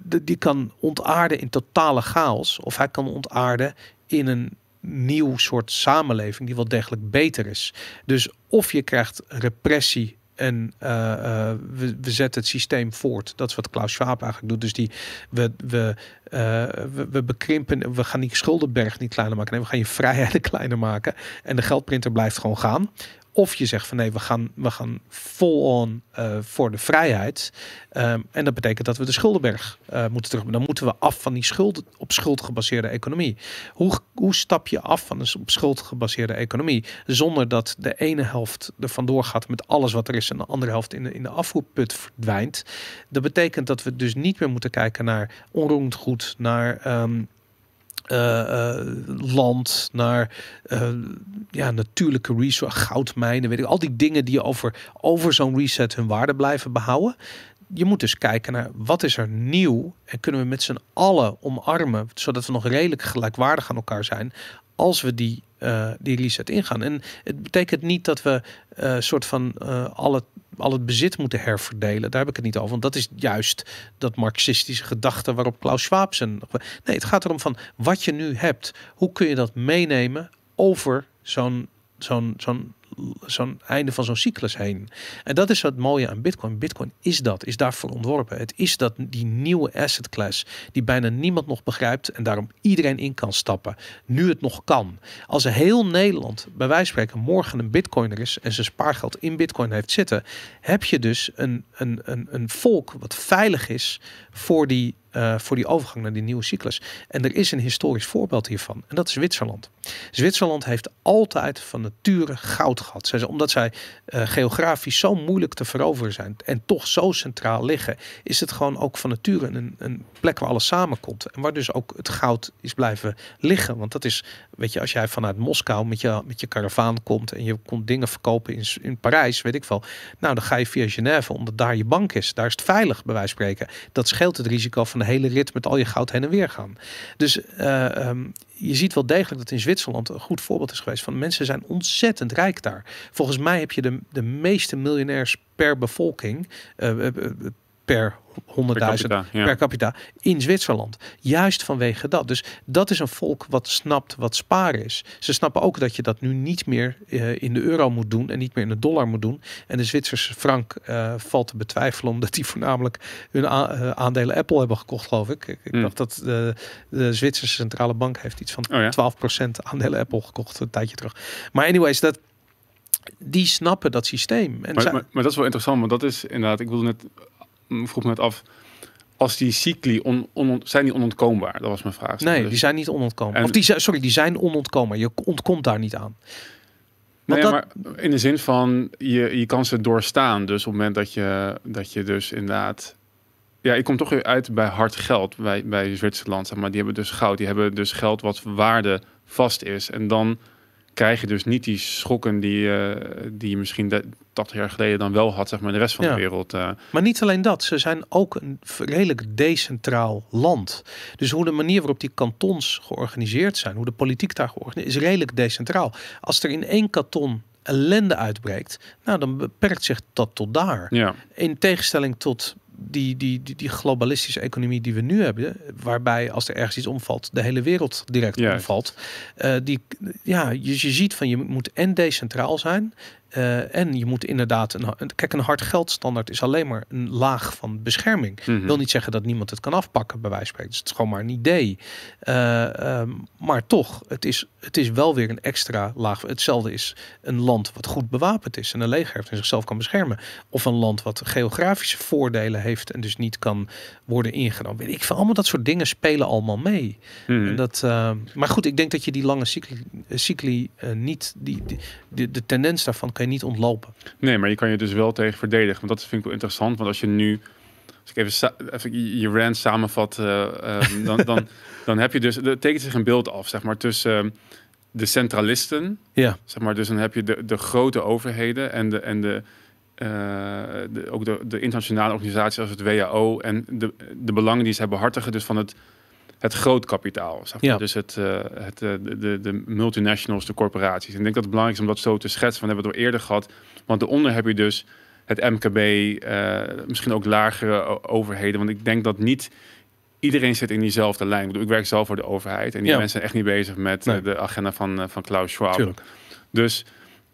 die kan ontaarden in totale chaos, of hij kan ontaarden in een nieuw soort samenleving die wel degelijk beter is. Dus of je krijgt repressie en uh, uh, we, we, zetten het systeem voort. Dat is wat Klaus Schwab eigenlijk doet. Dus die, we, we, we, we, bekrimpen, we gaan die schuldenberg niet kleiner maken. Nee, we gaan je vrijheden kleiner maken. En de geldprinter blijft gewoon gaan. Of je zegt van nee, we gaan, we gaan vol on uh, voor de vrijheid. Um, en dat betekent dat we de schuldenberg uh, moeten terug. Dan moeten we af van die schuld op schuld gebaseerde economie. Hoe, hoe stap je af van een op schuld gebaseerde economie? Zonder dat de ene helft er vandoor gaat met alles wat er is en de andere helft in de, in de afvoerput verdwijnt. Dat betekent dat we dus niet meer moeten kijken naar onroerend goed, naar um, uh, uh, land, naar uh, ja, natuurlijke resources, goudmijnen, weet ik, al die dingen die over, over zo'n reset hun waarde blijven behouden. Je moet dus kijken naar wat is er nieuw en kunnen we met z'n allen omarmen, zodat we nog redelijk gelijkwaardig aan elkaar zijn als we die, uh, die reset ingaan. En het betekent niet dat we uh, soort van uh, alle al het bezit moeten herverdelen. Daar heb ik het niet over. Want dat is juist dat marxistische gedachte waarop Klaus Schwab zijn. Nee, het gaat erom van wat je nu hebt. Hoe kun je dat meenemen over zo'n zo'n zo'n zo'n einde van zo'n cyclus heen. En dat is het mooie aan Bitcoin. Bitcoin is dat, is daarvoor ontworpen. Het is dat die nieuwe asset class die bijna niemand nog begrijpt en daarom iedereen in kan stappen. Nu het nog kan. Als heel Nederland bij wijze van spreken morgen een Bitcoiner is en zijn spaargeld in Bitcoin heeft zitten, heb je dus een, een, een, een volk wat veilig is voor die uh, voor die overgang naar die nieuwe cyclus. En er is een historisch voorbeeld hiervan. En dat is Zwitserland. Zwitserland heeft altijd van nature goud gehad. Zij, omdat zij uh, geografisch zo moeilijk te veroveren zijn en toch zo centraal liggen, is het gewoon ook van nature een, een plek waar alles samenkomt. En waar dus ook het goud is blijven liggen. Want dat is, weet je, als jij vanuit Moskou met je, met je karavaan komt en je komt dingen verkopen in, in Parijs, weet ik wel. Nou, dan ga je via Genève, omdat daar je bank is. Daar is het veilig, bij wijze van spreken. Dat scheelt het risico van hele rit met al je goud heen en weer gaan. Dus uh, um, je ziet wel degelijk dat in Zwitserland een goed voorbeeld is geweest van mensen zijn ontzettend rijk daar. Volgens mij heb je de, de meeste miljonairs per bevolking. Uh, per 100.000 per, ja. per, capita in Zwitserland. Juist vanwege dat. Dus dat is een volk wat snapt wat sparen is. Ze snappen ook dat je dat nu niet meer uh, in de euro moet doen en niet meer in de dollar moet doen. En de Zwitserse frank uh, valt te betwijfelen omdat die voornamelijk hun uh, aandelen Apple hebben gekocht, geloof ik. Ik, ik mm. dacht dat de, de, Zwitserse centrale bank heeft iets van oh, ja? 12% aandelen Apple gekocht een tijdje terug. Maar anyways, dat die snappen dat systeem. En maar, maar, maar, dat is wel interessant, want dat is inderdaad, ik wilde net vroeg me net af, als die cycli on, on, zijn die onontkoombaar? Dat was mijn vraag. Nee, dus. die zijn niet onontkoombaar. En, of die, sorry, die zijn onontkoombaar. Je ontkomt daar niet aan. Nee, dat... maar in de zin van je, je kan ze doorstaan. Dus op het moment dat je, dat je dus inderdaad. Ja, ik kom toch weer uit bij hard geld bij, bij Zwitserland. Zeg maar die hebben dus goud. Die hebben dus geld wat waarde vast is. En dan krijg je dus niet die schokken die, uh, die je misschien de, 80 jaar geleden dan wel had, zeg maar, in de rest van de wereld. Uh. Maar niet alleen dat, ze zijn ook een redelijk decentraal land. Dus hoe de manier waarop die kantons georganiseerd zijn, hoe de politiek daar georganiseerd is, redelijk decentraal. Als er in één kanton ellende uitbreekt, nou dan beperkt zich dat tot daar. Ja. In tegenstelling tot die, die, die, die, globalistische economie die we nu hebben, waarbij als er ergens iets omvalt, de hele wereld direct omvalt. Uh, die, ja, je, je ziet van je moet en decentraal zijn uh, en je moet inderdaad, een, kijk, een hard geldstandaard is alleen maar een laag van bescherming. Mm -hmm. Wil niet zeggen dat niemand het kan afpakken, bij wijze van spreken. Dus het is gewoon maar een idee. Uh, um, maar toch, het is, het is wel weer een extra laag. Hetzelfde is een land wat goed bewapend is en een leger heeft en zichzelf kan beschermen. Of een land wat geografische voordelen heeft en dus niet kan worden ingenomen. Weet ik van allemaal dat soort dingen spelen allemaal mee. Mm -hmm. en dat, uh, maar goed, ik denk dat je die lange cycli, cycli niet, die, die, de, de tendens daarvan kan je niet ontlopen. Nee, maar je kan je dus wel tegen verdedigen. Want dat vind ik wel interessant. Want als je nu, als ik even, even je rant samenvat, uh, uh, dan, dan, dan heb je dus, er tekent zich een beeld af, zeg maar, tussen uh, de centralisten. Ja. Zeg maar, dus dan heb je de, de grote overheden en de, en de, uh, de, ook de, de internationale organisaties als het WHO en de, de belangen die ze hebben hartigen, dus van het het groot kapitaal. Zeg maar. Ja. Dus het, uh, het, de, de, de, multinationals, de corporaties. En ik denk dat het belangrijk is om dat zo te schetsen. Van hebben we het al eerder gehad. Want daaronder heb je dus het MKB, misschien ook lagere overheden. Want ik denk dat niet iedereen zit in diezelfde lijn. Ik, bedoel, ik werk zelf voor de overheid. En die mensen zijn echt niet bezig met de agenda van, van Klaus Schwab. Tuurlijk. Dus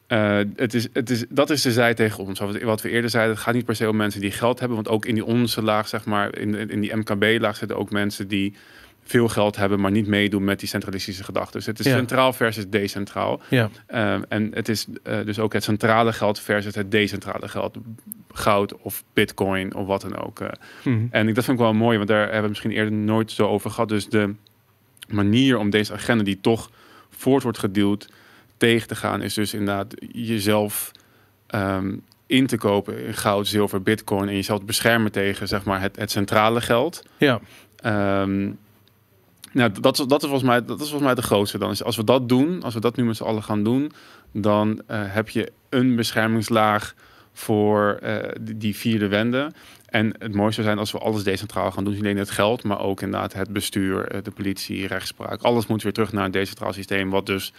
uh, het is, het is, dat is de zij tegen ons. Wat we eerder zeiden, het gaat niet per se om mensen die geld hebben. Want ook in die onderste laag, zeg maar, in, in die MKB-laag zitten ook mensen die veel geld hebben, maar niet meedoen met die centralistische gedachten. Dus het is centraal versus decentraal. Ja. Uh, en het is uh, dus ook het centrale geld versus het decentrale geld. Goud of bitcoin of wat dan ook. Mm En dat vind ik wel mooi, want daar hebben we misschien eerder nooit zo over gehad. Dus de manier om deze agenda die toch voort wordt geduwd tegen te gaan, is dus inderdaad jezelf um, in te kopen in goud, zilver, bitcoin en jezelf te beschermen tegen zeg maar, het, het centrale geld. Ja. Um, nou, dat, dat, is volgens mij, dat is volgens mij de grootste. Dan is als we dat doen, als we dat nu met z'n allen gaan doen, dan uh, heb je een beschermingslaag voor uh, die, die vierde wende. En het mooiste zou zijn als we alles decentraal gaan doen. Niet alleen het geld, maar ook inderdaad het bestuur, eh, de politie, rechtspraak. Alles moet weer terug naar een decentraal systeem, wat dus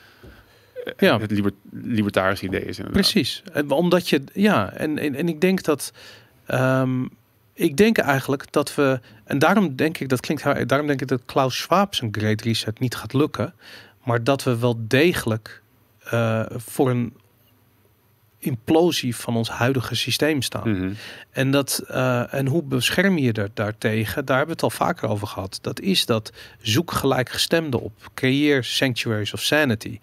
ja. het liber, libertarische idee is. Inderdaad. Precies. Omdat je, ja, en, en, en ik denk dat. Um, ik denk eigenlijk dat we, en daarom denk ik, dat klinkt, daarom denk ik dat Klaus Schwab zijn Great Reset niet gaat lukken, maar dat we wel degelijk uh, voor een implosie van ons huidige systeem staan. Mhm. En, dat, uh, en hoe bescherm je er daartegen? Daar hebben we het al vaker over gehad. Dat is dat zoek gelijkgestemde op. Creëer sanctuaries of sanity.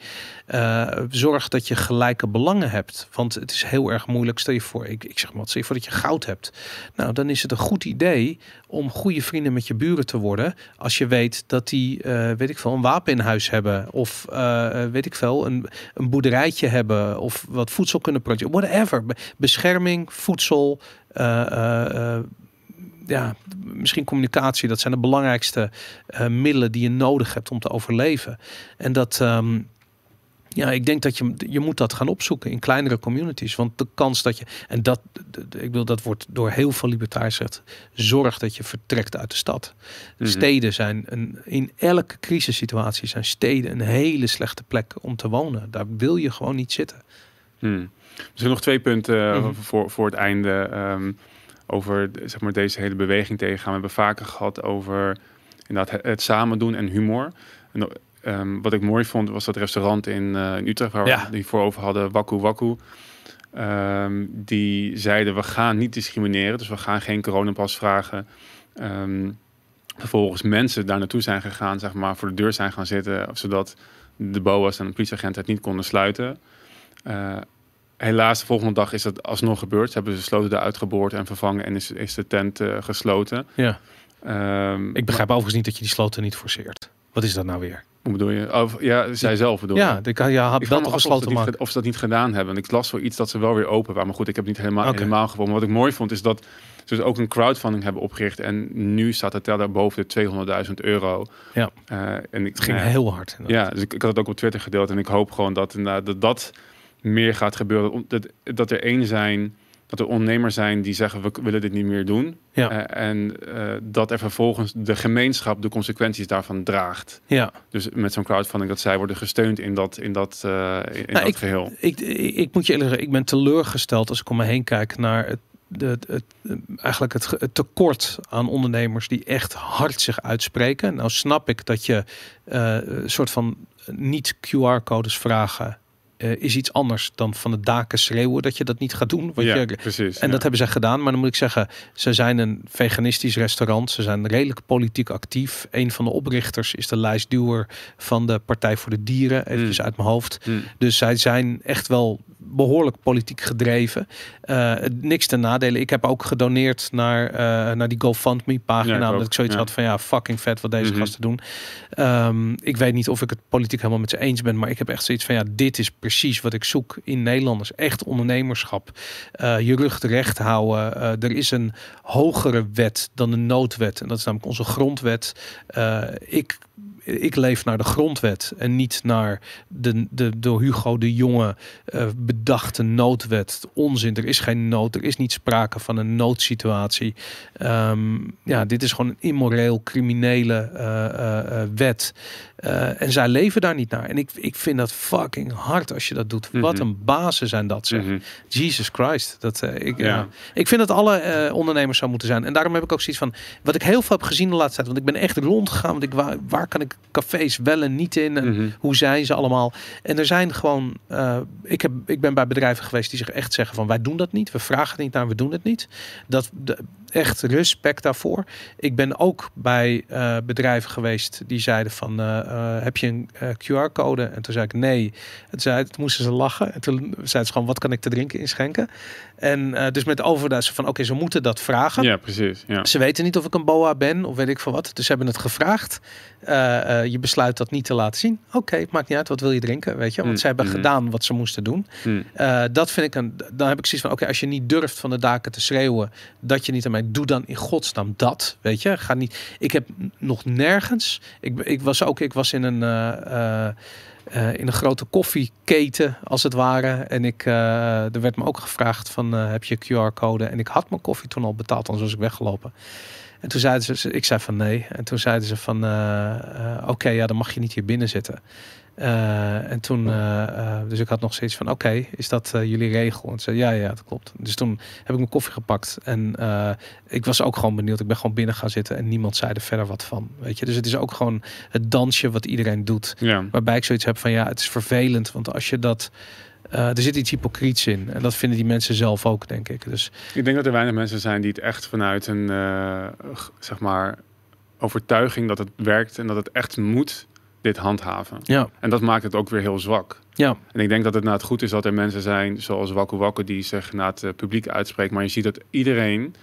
Uh, zorg dat je gelijke belangen hebt. Want het is heel erg moeilijk. Stel je voor, ik, ik zeg maar stel je voor dat je goud hebt. Nou, dan is het een goed idee om goede vrienden met je buren te worden. Als je weet dat die, uh, weet ik veel, een wapen in huis hebben. Of weet ik veel, een, een boerderijtje hebben. Of wat voedsel kunnen produceren. Whatever. Bescherming, voedsel. Uh, ja, misschien communicatie, dat zijn de belangrijkste middelen die je nodig hebt om te overleven. En dat, um, ja, ik denk dat je, je moet dat gaan opzoeken in kleinere communities. Want de kans dat je, en dat, ik wil dat wordt door heel veel libertariërs gezegd, zorg dat je vertrekt uit de stad. Mhm. Steden zijn een, in elke crisissituatie zijn steden een hele slechte plek om te wonen. Daar wil je gewoon niet zitten. Hmm. Misschien nog twee punten mm voor, voor het einde. Um, over zeg maar, deze hele beweging tegengaan. We hebben vaker gehad over inderdaad, het, het samen doen en humor. En, um, wat ik mooi vond was dat restaurant in, uh, in Utrecht waar ja. we die voor over hadden, Waku Waku. Um, die zeiden we gaan niet discrimineren, dus we gaan geen coronapas vragen. Vervolgens mensen daar naartoe zijn gegaan, zeg maar, voor de deur zijn gaan zitten, zodat de BOA's en de politieagenten het niet konden sluiten. Uh, helaas, de volgende dag is dat alsnog gebeurd. Ze hebben de sloten eruit geboord en vervangen en is, is de tent uh, gesloten. Ja. Um, ik begrijp overigens niet dat je die sloten niet forceert. Wat is dat nou weer? Hoe bedoel je? Of, ja, zij zelf bedoel Ja, ik ja, had wel nog gesloten of, of ze dat niet gedaan hebben. En ik las iets dat ze wel weer open waren. Maar goed, ik heb niet helemaal, okay. helemaal gevonden. Wat ik mooi vond is dat ze dus ook een crowdfunding hebben opgericht. En nu staat het teller boven de 200.000 euro. Ja, uh, en ik, het ging uh, heel hard. Ja, dus ik, ik, had het ook op Twitter gedeeld. En ik hoop gewoon dat, dat, dat meer gaat gebeuren. Dat, dat er één zijn, dat er ondernemers zijn die zeggen we willen dit niet meer doen. Ja. Uh, en uh, dat er vervolgens de gemeenschap de consequenties daarvan draagt. Ja. Dus met zo'n crowdfunding dat zij worden gesteund in dat, in dat, uh, in nou, dat ik, geheel. Ik, ik, ik, moet je eerlijk zeggen, ik ben teleurgesteld als ik om me heen kijk naar het het, het, eigenlijk het, het, tekort aan ondernemers die echt hard zich uitspreken. Nou snap ik dat je uh, soort van niet QR-codes vragen uh, is iets anders dan van de daken schreeuwen dat je dat niet gaat doen. Want ja, je, precies. En dat hebben ze gedaan. Maar dan moet ik zeggen, ze zijn een veganistisch restaurant. Ze zijn redelijk politiek actief. Een van de oprichters is de lijstduwer van de Partij voor de Dieren. Even mm. uit mijn hoofd. Mm. Dus zij zijn echt wel behoorlijk politiek gedreven. Uh, niks ten nadelen. Ik heb ook gedoneerd naar, uh, naar die GoFundMe pagina. Ja, omdat ik zoiets had van ja, fucking vet wat deze mm -hmm. gasten doen. Um, ik weet niet of ik het politiek helemaal met ze eens ben. Maar ik heb echt zoiets van ja, dit is precies wat ik zoek in Nederlanders. Echt ondernemerschap. Uh, je rug recht houden. er is een hogere wet dan de noodwet. En dat is namelijk onze grondwet. ik ik leef naar de grondwet en niet naar de, de door Hugo de Jonge uh, bedachte noodwet. Onzin, er is geen nood, er is niet sprake van een noodsituatie. Um, ja, dit is gewoon een immoreel, criminele uh, uh, wet. en zij leven daar niet naar. En ik, ik vind dat fucking hard als je dat doet. Wat mhm. een bazen zijn dat, zeg. Mm Jesus Christ. Dat, ik, ja. ik vind dat alle ondernemers zou moeten zijn. En daarom heb ik ook zoiets van, wat ik heel veel heb gezien de laatste tijd, want ik ben echt rondgegaan, want ik waar, waar kan ik cafés wel en niet in en mhm. hoe zijn ze allemaal? En er zijn gewoon, uh, ik, heb, ik ben bij bedrijven geweest die zich echt zeggen van wij doen dat niet, we vragen niet naar, we doen het niet. Dat de, echt respect daarvoor. Ik ben ook bij uh, bedrijven geweest die zeiden van uh, heb je een QR-code? En toen zei ik nee. En zei, toen moesten ze lachen. En toen zeiden ze gewoon wat kan ik te drinken inschenken? En dus met overduiding van oké, ze moeten dat vragen. Ja, precies. Ja. Ze weten niet of ik een boa ben of weet ik veel wat. Dus ze hebben het gevraagd. Je besluit dat niet te laten zien. Oké, het maakt niet uit. Wat wil je drinken? Weet je? Want mm. ze hebben mm. gedaan wat ze moesten doen. Mm. dat vind ik een. Dan heb ik zoiets van: oké, als je niet durft van de daken te schreeuwen dat je niet aan mij doe, dan in godsnaam dat. Weet je? Ga niet. Ik heb nog nergens. Ik, ik was ook. Ik was in een. Uh, in een grote koffieketen als het ware. En ik, uh, er werd me ook gevraagd van heb je QR-code? En ik had mijn koffie toen al betaald, anders was ik weggelopen. En toen zeiden ze, ik zei van nee. En toen zeiden ze van oké, ja, dan mag je niet hier binnen zitten. Uh, en toen, uh, dus ik had nog steeds van, oké, is dat jullie regel? En ze zei, ja, ja, dat klopt. Dus toen heb ik mijn koffie gepakt en ik was ook gewoon benieuwd. Ik ben gewoon binnen gaan zitten en niemand zei er verder wat van, weet je. Dus het is ook gewoon het dansje wat iedereen doet. Ja. Waarbij ik zoiets heb van, ja, het is vervelend, want als je dat... er zit iets hypocriets in. En dat vinden die mensen zelf ook, denk ik. Dus... Ik denk dat er weinig mensen zijn die het echt vanuit een, zeg maar, overtuiging dat het werkt en dat het echt moet dit handhaven. Ja. En dat maakt het ook weer heel zwak. Ja. En ik denk dat het nou het goed is dat er mensen zijn zoals Wakku Wakku die zich naar het uh, publiek uitspreekt. Maar je ziet dat iedereen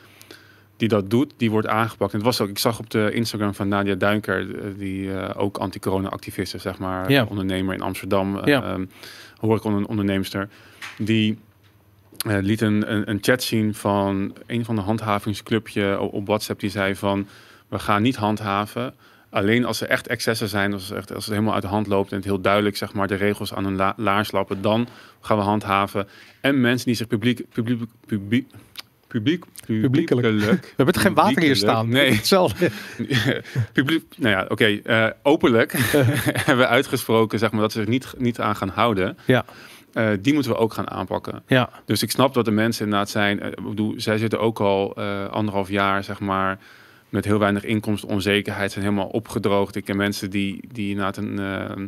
die dat doet, die wordt aangepakt. En het was ook, ik zag op de Instagram van Nadia Duinker, eh, die uh, ook anti-corona-activiste, zeg maar, ja. ondernemer in Amsterdam, ja. Um, hoor ik een onderneemster, die liet een, een, een, chat zien van een van de handhavingsclubje op WhatsApp, die zei van, we gaan niet handhaven, Alleen als er echt excessen zijn, als, echt, als het helemaal uit de hand loopt en het heel duidelijk zeg maar, de regels aan hun la laars lappen, dan gaan we handhaven. En mensen die zich publiek, publiek, publiek, publiek, publiekelijk. We hebben het geen water hier staan. Nee. Hetzelfde. publiek, nou ja, oké. Okay, uh, eh, openlijk hebben we uitgesproken zeg maar, dat ze zich niet, niet aan gaan houden. Ja. Uh, die moeten we ook gaan aanpakken. Ja. Dus ik snap dat de mensen inderdaad zijn. Uh, ik bedoel, zij zitten ook al anderhalf jaar, zeg maar met heel weinig inkomsten, onzekerheid zijn helemaal opgedroogd. Ik ken mensen die, die inderdaad een, uh,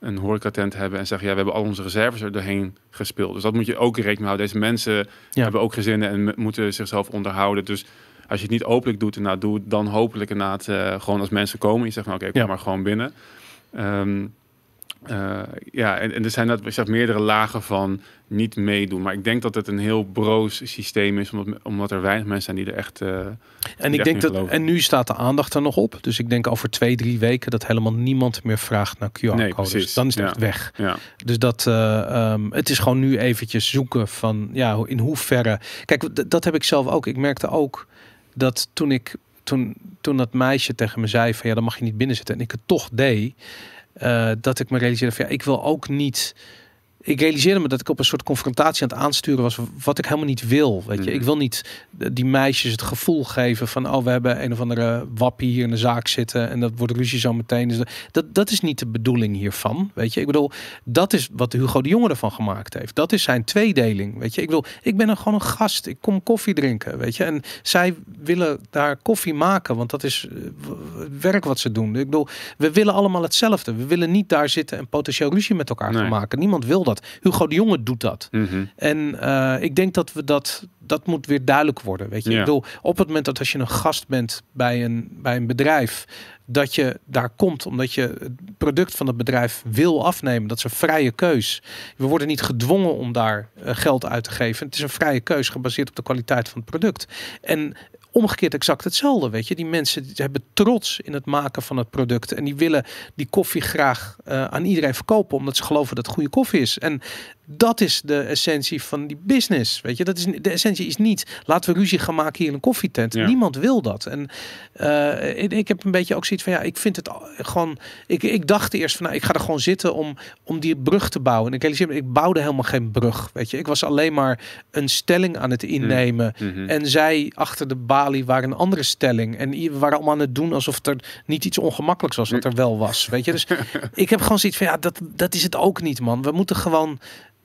een horecatent hebben en zeggen... ja, we hebben al onze reserves er doorheen gespeeld. Dus dat moet je ook rekening houden. Deze mensen hebben ook gezinnen en moeten zichzelf onderhouden. Dus als je het niet openlijk doet, nou, doe het dan hopelijk inderdaad uh, gewoon als mensen komen. Je zegt, nou, oké, kom maar gewoon binnen. Um, uh, ja, en, en, er zijn dat zeg, meerdere lagen van niet meedoen. Maar ik denk dat het een heel broos systeem is, omdat, omdat er weinig mensen zijn die er echt. Uh, en ik denk dat. En nu staat de aandacht er nog op. Dus ik denk over twee, drie weken dat helemaal niemand meer vraagt naar QR-codes. Nee, dan is het echt weg. Ja. Dus dat. Uh, um, het is gewoon nu eventjes zoeken van. Ja, in hoeverre. Kijk, dat heb ik zelf ook. Ik merkte ook dat toen ik. Toen, toen dat meisje tegen me zei van ja, dan mag je niet binnen zitten. En ik het toch deed dat ik me realiseerde van ja, ik wil ook niet ik realiseerde me dat ik op een soort confrontatie aan het aansturen was, wat ik helemaal niet wil. Weet je, mhm. ik wil niet die meisjes het gevoel geven van, oh, we hebben een of andere wappie hier in de zaak zitten en dat wordt ruzie zo meteen. Dus dat, dat is niet de bedoeling hiervan. Weet je, ik bedoel, dat is wat Hugo de Jonge ervan gemaakt heeft. Dat is zijn tweedeling. Weet je, ik wil, ik ben er gewoon een gast. Ik kom koffie drinken. Weet je, en zij willen daar koffie maken, want dat is het werk wat ze doen. Ik bedoel, we willen allemaal hetzelfde. We willen niet daar zitten en potentieel ruzie met elkaar gaan maken. Niemand wil dat. Hugo de Jonge doet dat. Mhm. En uh, ik denk dat we dat, dat moet weer duidelijk worden. Weet je, ik bedoel, op het moment dat als je een gast bent bij een, bij een bedrijf, dat je daar komt omdat je het product van het bedrijf wil afnemen. Dat is een vrije keus. We worden niet gedwongen om daar uh, geld uit te geven. Het is een vrije keus gebaseerd op de kwaliteit van het product. En omgekeerd exact hetzelfde. Weet je, die mensen hebben trots in het maken van het product en die willen die koffie graag uh, aan iedereen verkopen omdat ze geloven dat het goede koffie is. En Dat is de essentie van die business. Weet je, dat is de essentie is niet laten we ruzie gaan maken hier in een koffietent. Niemand wil dat. En uh, ik, ik, heb een beetje ook zoiets van ja, ik vind het gewoon. Ik, ik dacht eerst van nou, ik ga er gewoon zitten om, om die brug te bouwen. En ik realiseer ik bouwde helemaal geen brug. Weet je, ik was alleen maar een stelling aan het innemen. Mm -hmm. En zij achter de balie waren een andere stelling. En we waren allemaal aan het doen alsof er niet iets ongemakkelijks was, wat er wel was. Weet je, dus ik heb gewoon zoiets van ja, dat, dat is het ook niet, man. We moeten gewoon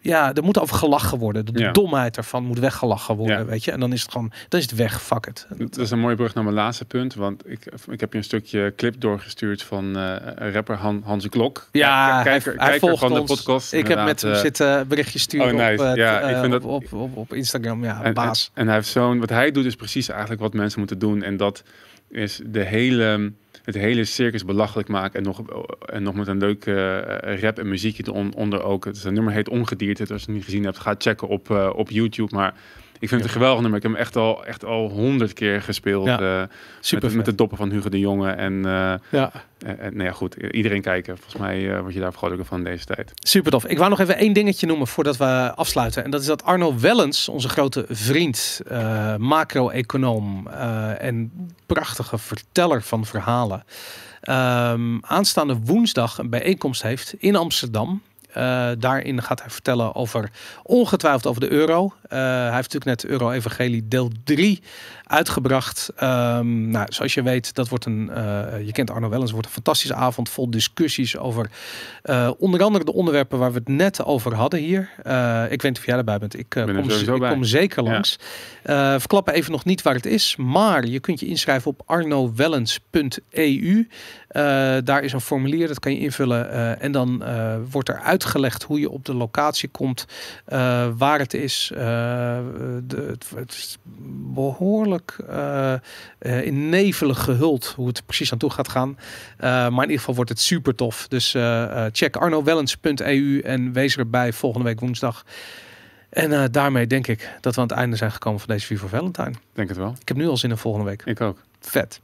ja, er moet over gelachen worden. De domheid ervan moet weggelachen worden, weet je. En dan is het gewoon, dan is het weg, fuck it. Dat is een mooie brug naar mijn laatste punt. Want ik, ik heb je een stukje clip doorgestuurd van uh, rapper Han, Hans Klok. Ja, kijker, hij, hij volgt van ons. de podcast. Ik heb met hem uh, zitten berichtjes sturen oh, nice. op, ja, ik vind dat, op, op, op, Instagram. Ja, en, baas. En, en hij heeft zo'n, wat hij doet is precies eigenlijk wat mensen moeten doen. En dat is de hele het hele circus belachelijk maken. En nog, en nog met een leuke uh, rap en muziekje onder ook. Het, nummer heet Ongedierte. Als je het niet gezien hebt, ga checken op, uh, op YouTube. Maar vind het een geweldig nummer. Ik heb hem echt al, echt al honderd keer gespeeld. Uh, super met, met, de doppen van Hugo de Jonge. En, uh, ja. En, nou ja, goed. Iedereen kijken. Volgens mij word je daar vrolijker van deze tijd. Super tof. Ik wou nog even één dingetje noemen voordat we afsluiten. En dat is dat Arno Wellens, onze grote vriend, macro-econoom en prachtige verteller van verhalen. Um, aanstaande woensdag een bijeenkomst heeft in Amsterdam. Uh, daarin gaat hij vertellen over ongetwijfeld over de euro. Uh, hij heeft natuurlijk net Euro Evangelie deel 3 uitgebracht. Um, nou, zoals je weet, dat wordt een, uh, je kent Arno Wellens, wordt een fantastische avond vol discussies over onder andere de onderwerpen waar we het net over hadden hier. ik weet niet of jij erbij bent. Ik, ben kom, ik kom, zeker langs. Ja. verklappen even nog niet waar het is, maar je kunt je inschrijven op arnowellens.eu. Daar is een formulier, dat kan je invullen. En dan wordt er uitgelegd hoe je op de locatie komt, waar het is. De, het, het, is behoorlijk in nevelig gehuld hoe het precies aan toe gaat gaan. maar in ieder geval wordt het super tof. Dus check arnowellens.eu en wees erbij volgende week woensdag. En daarmee denk ik dat we aan het einde zijn gekomen van deze Vivo Valentine. Denk het wel. Ik heb nu al zin in volgende week. Ik ook. Vet.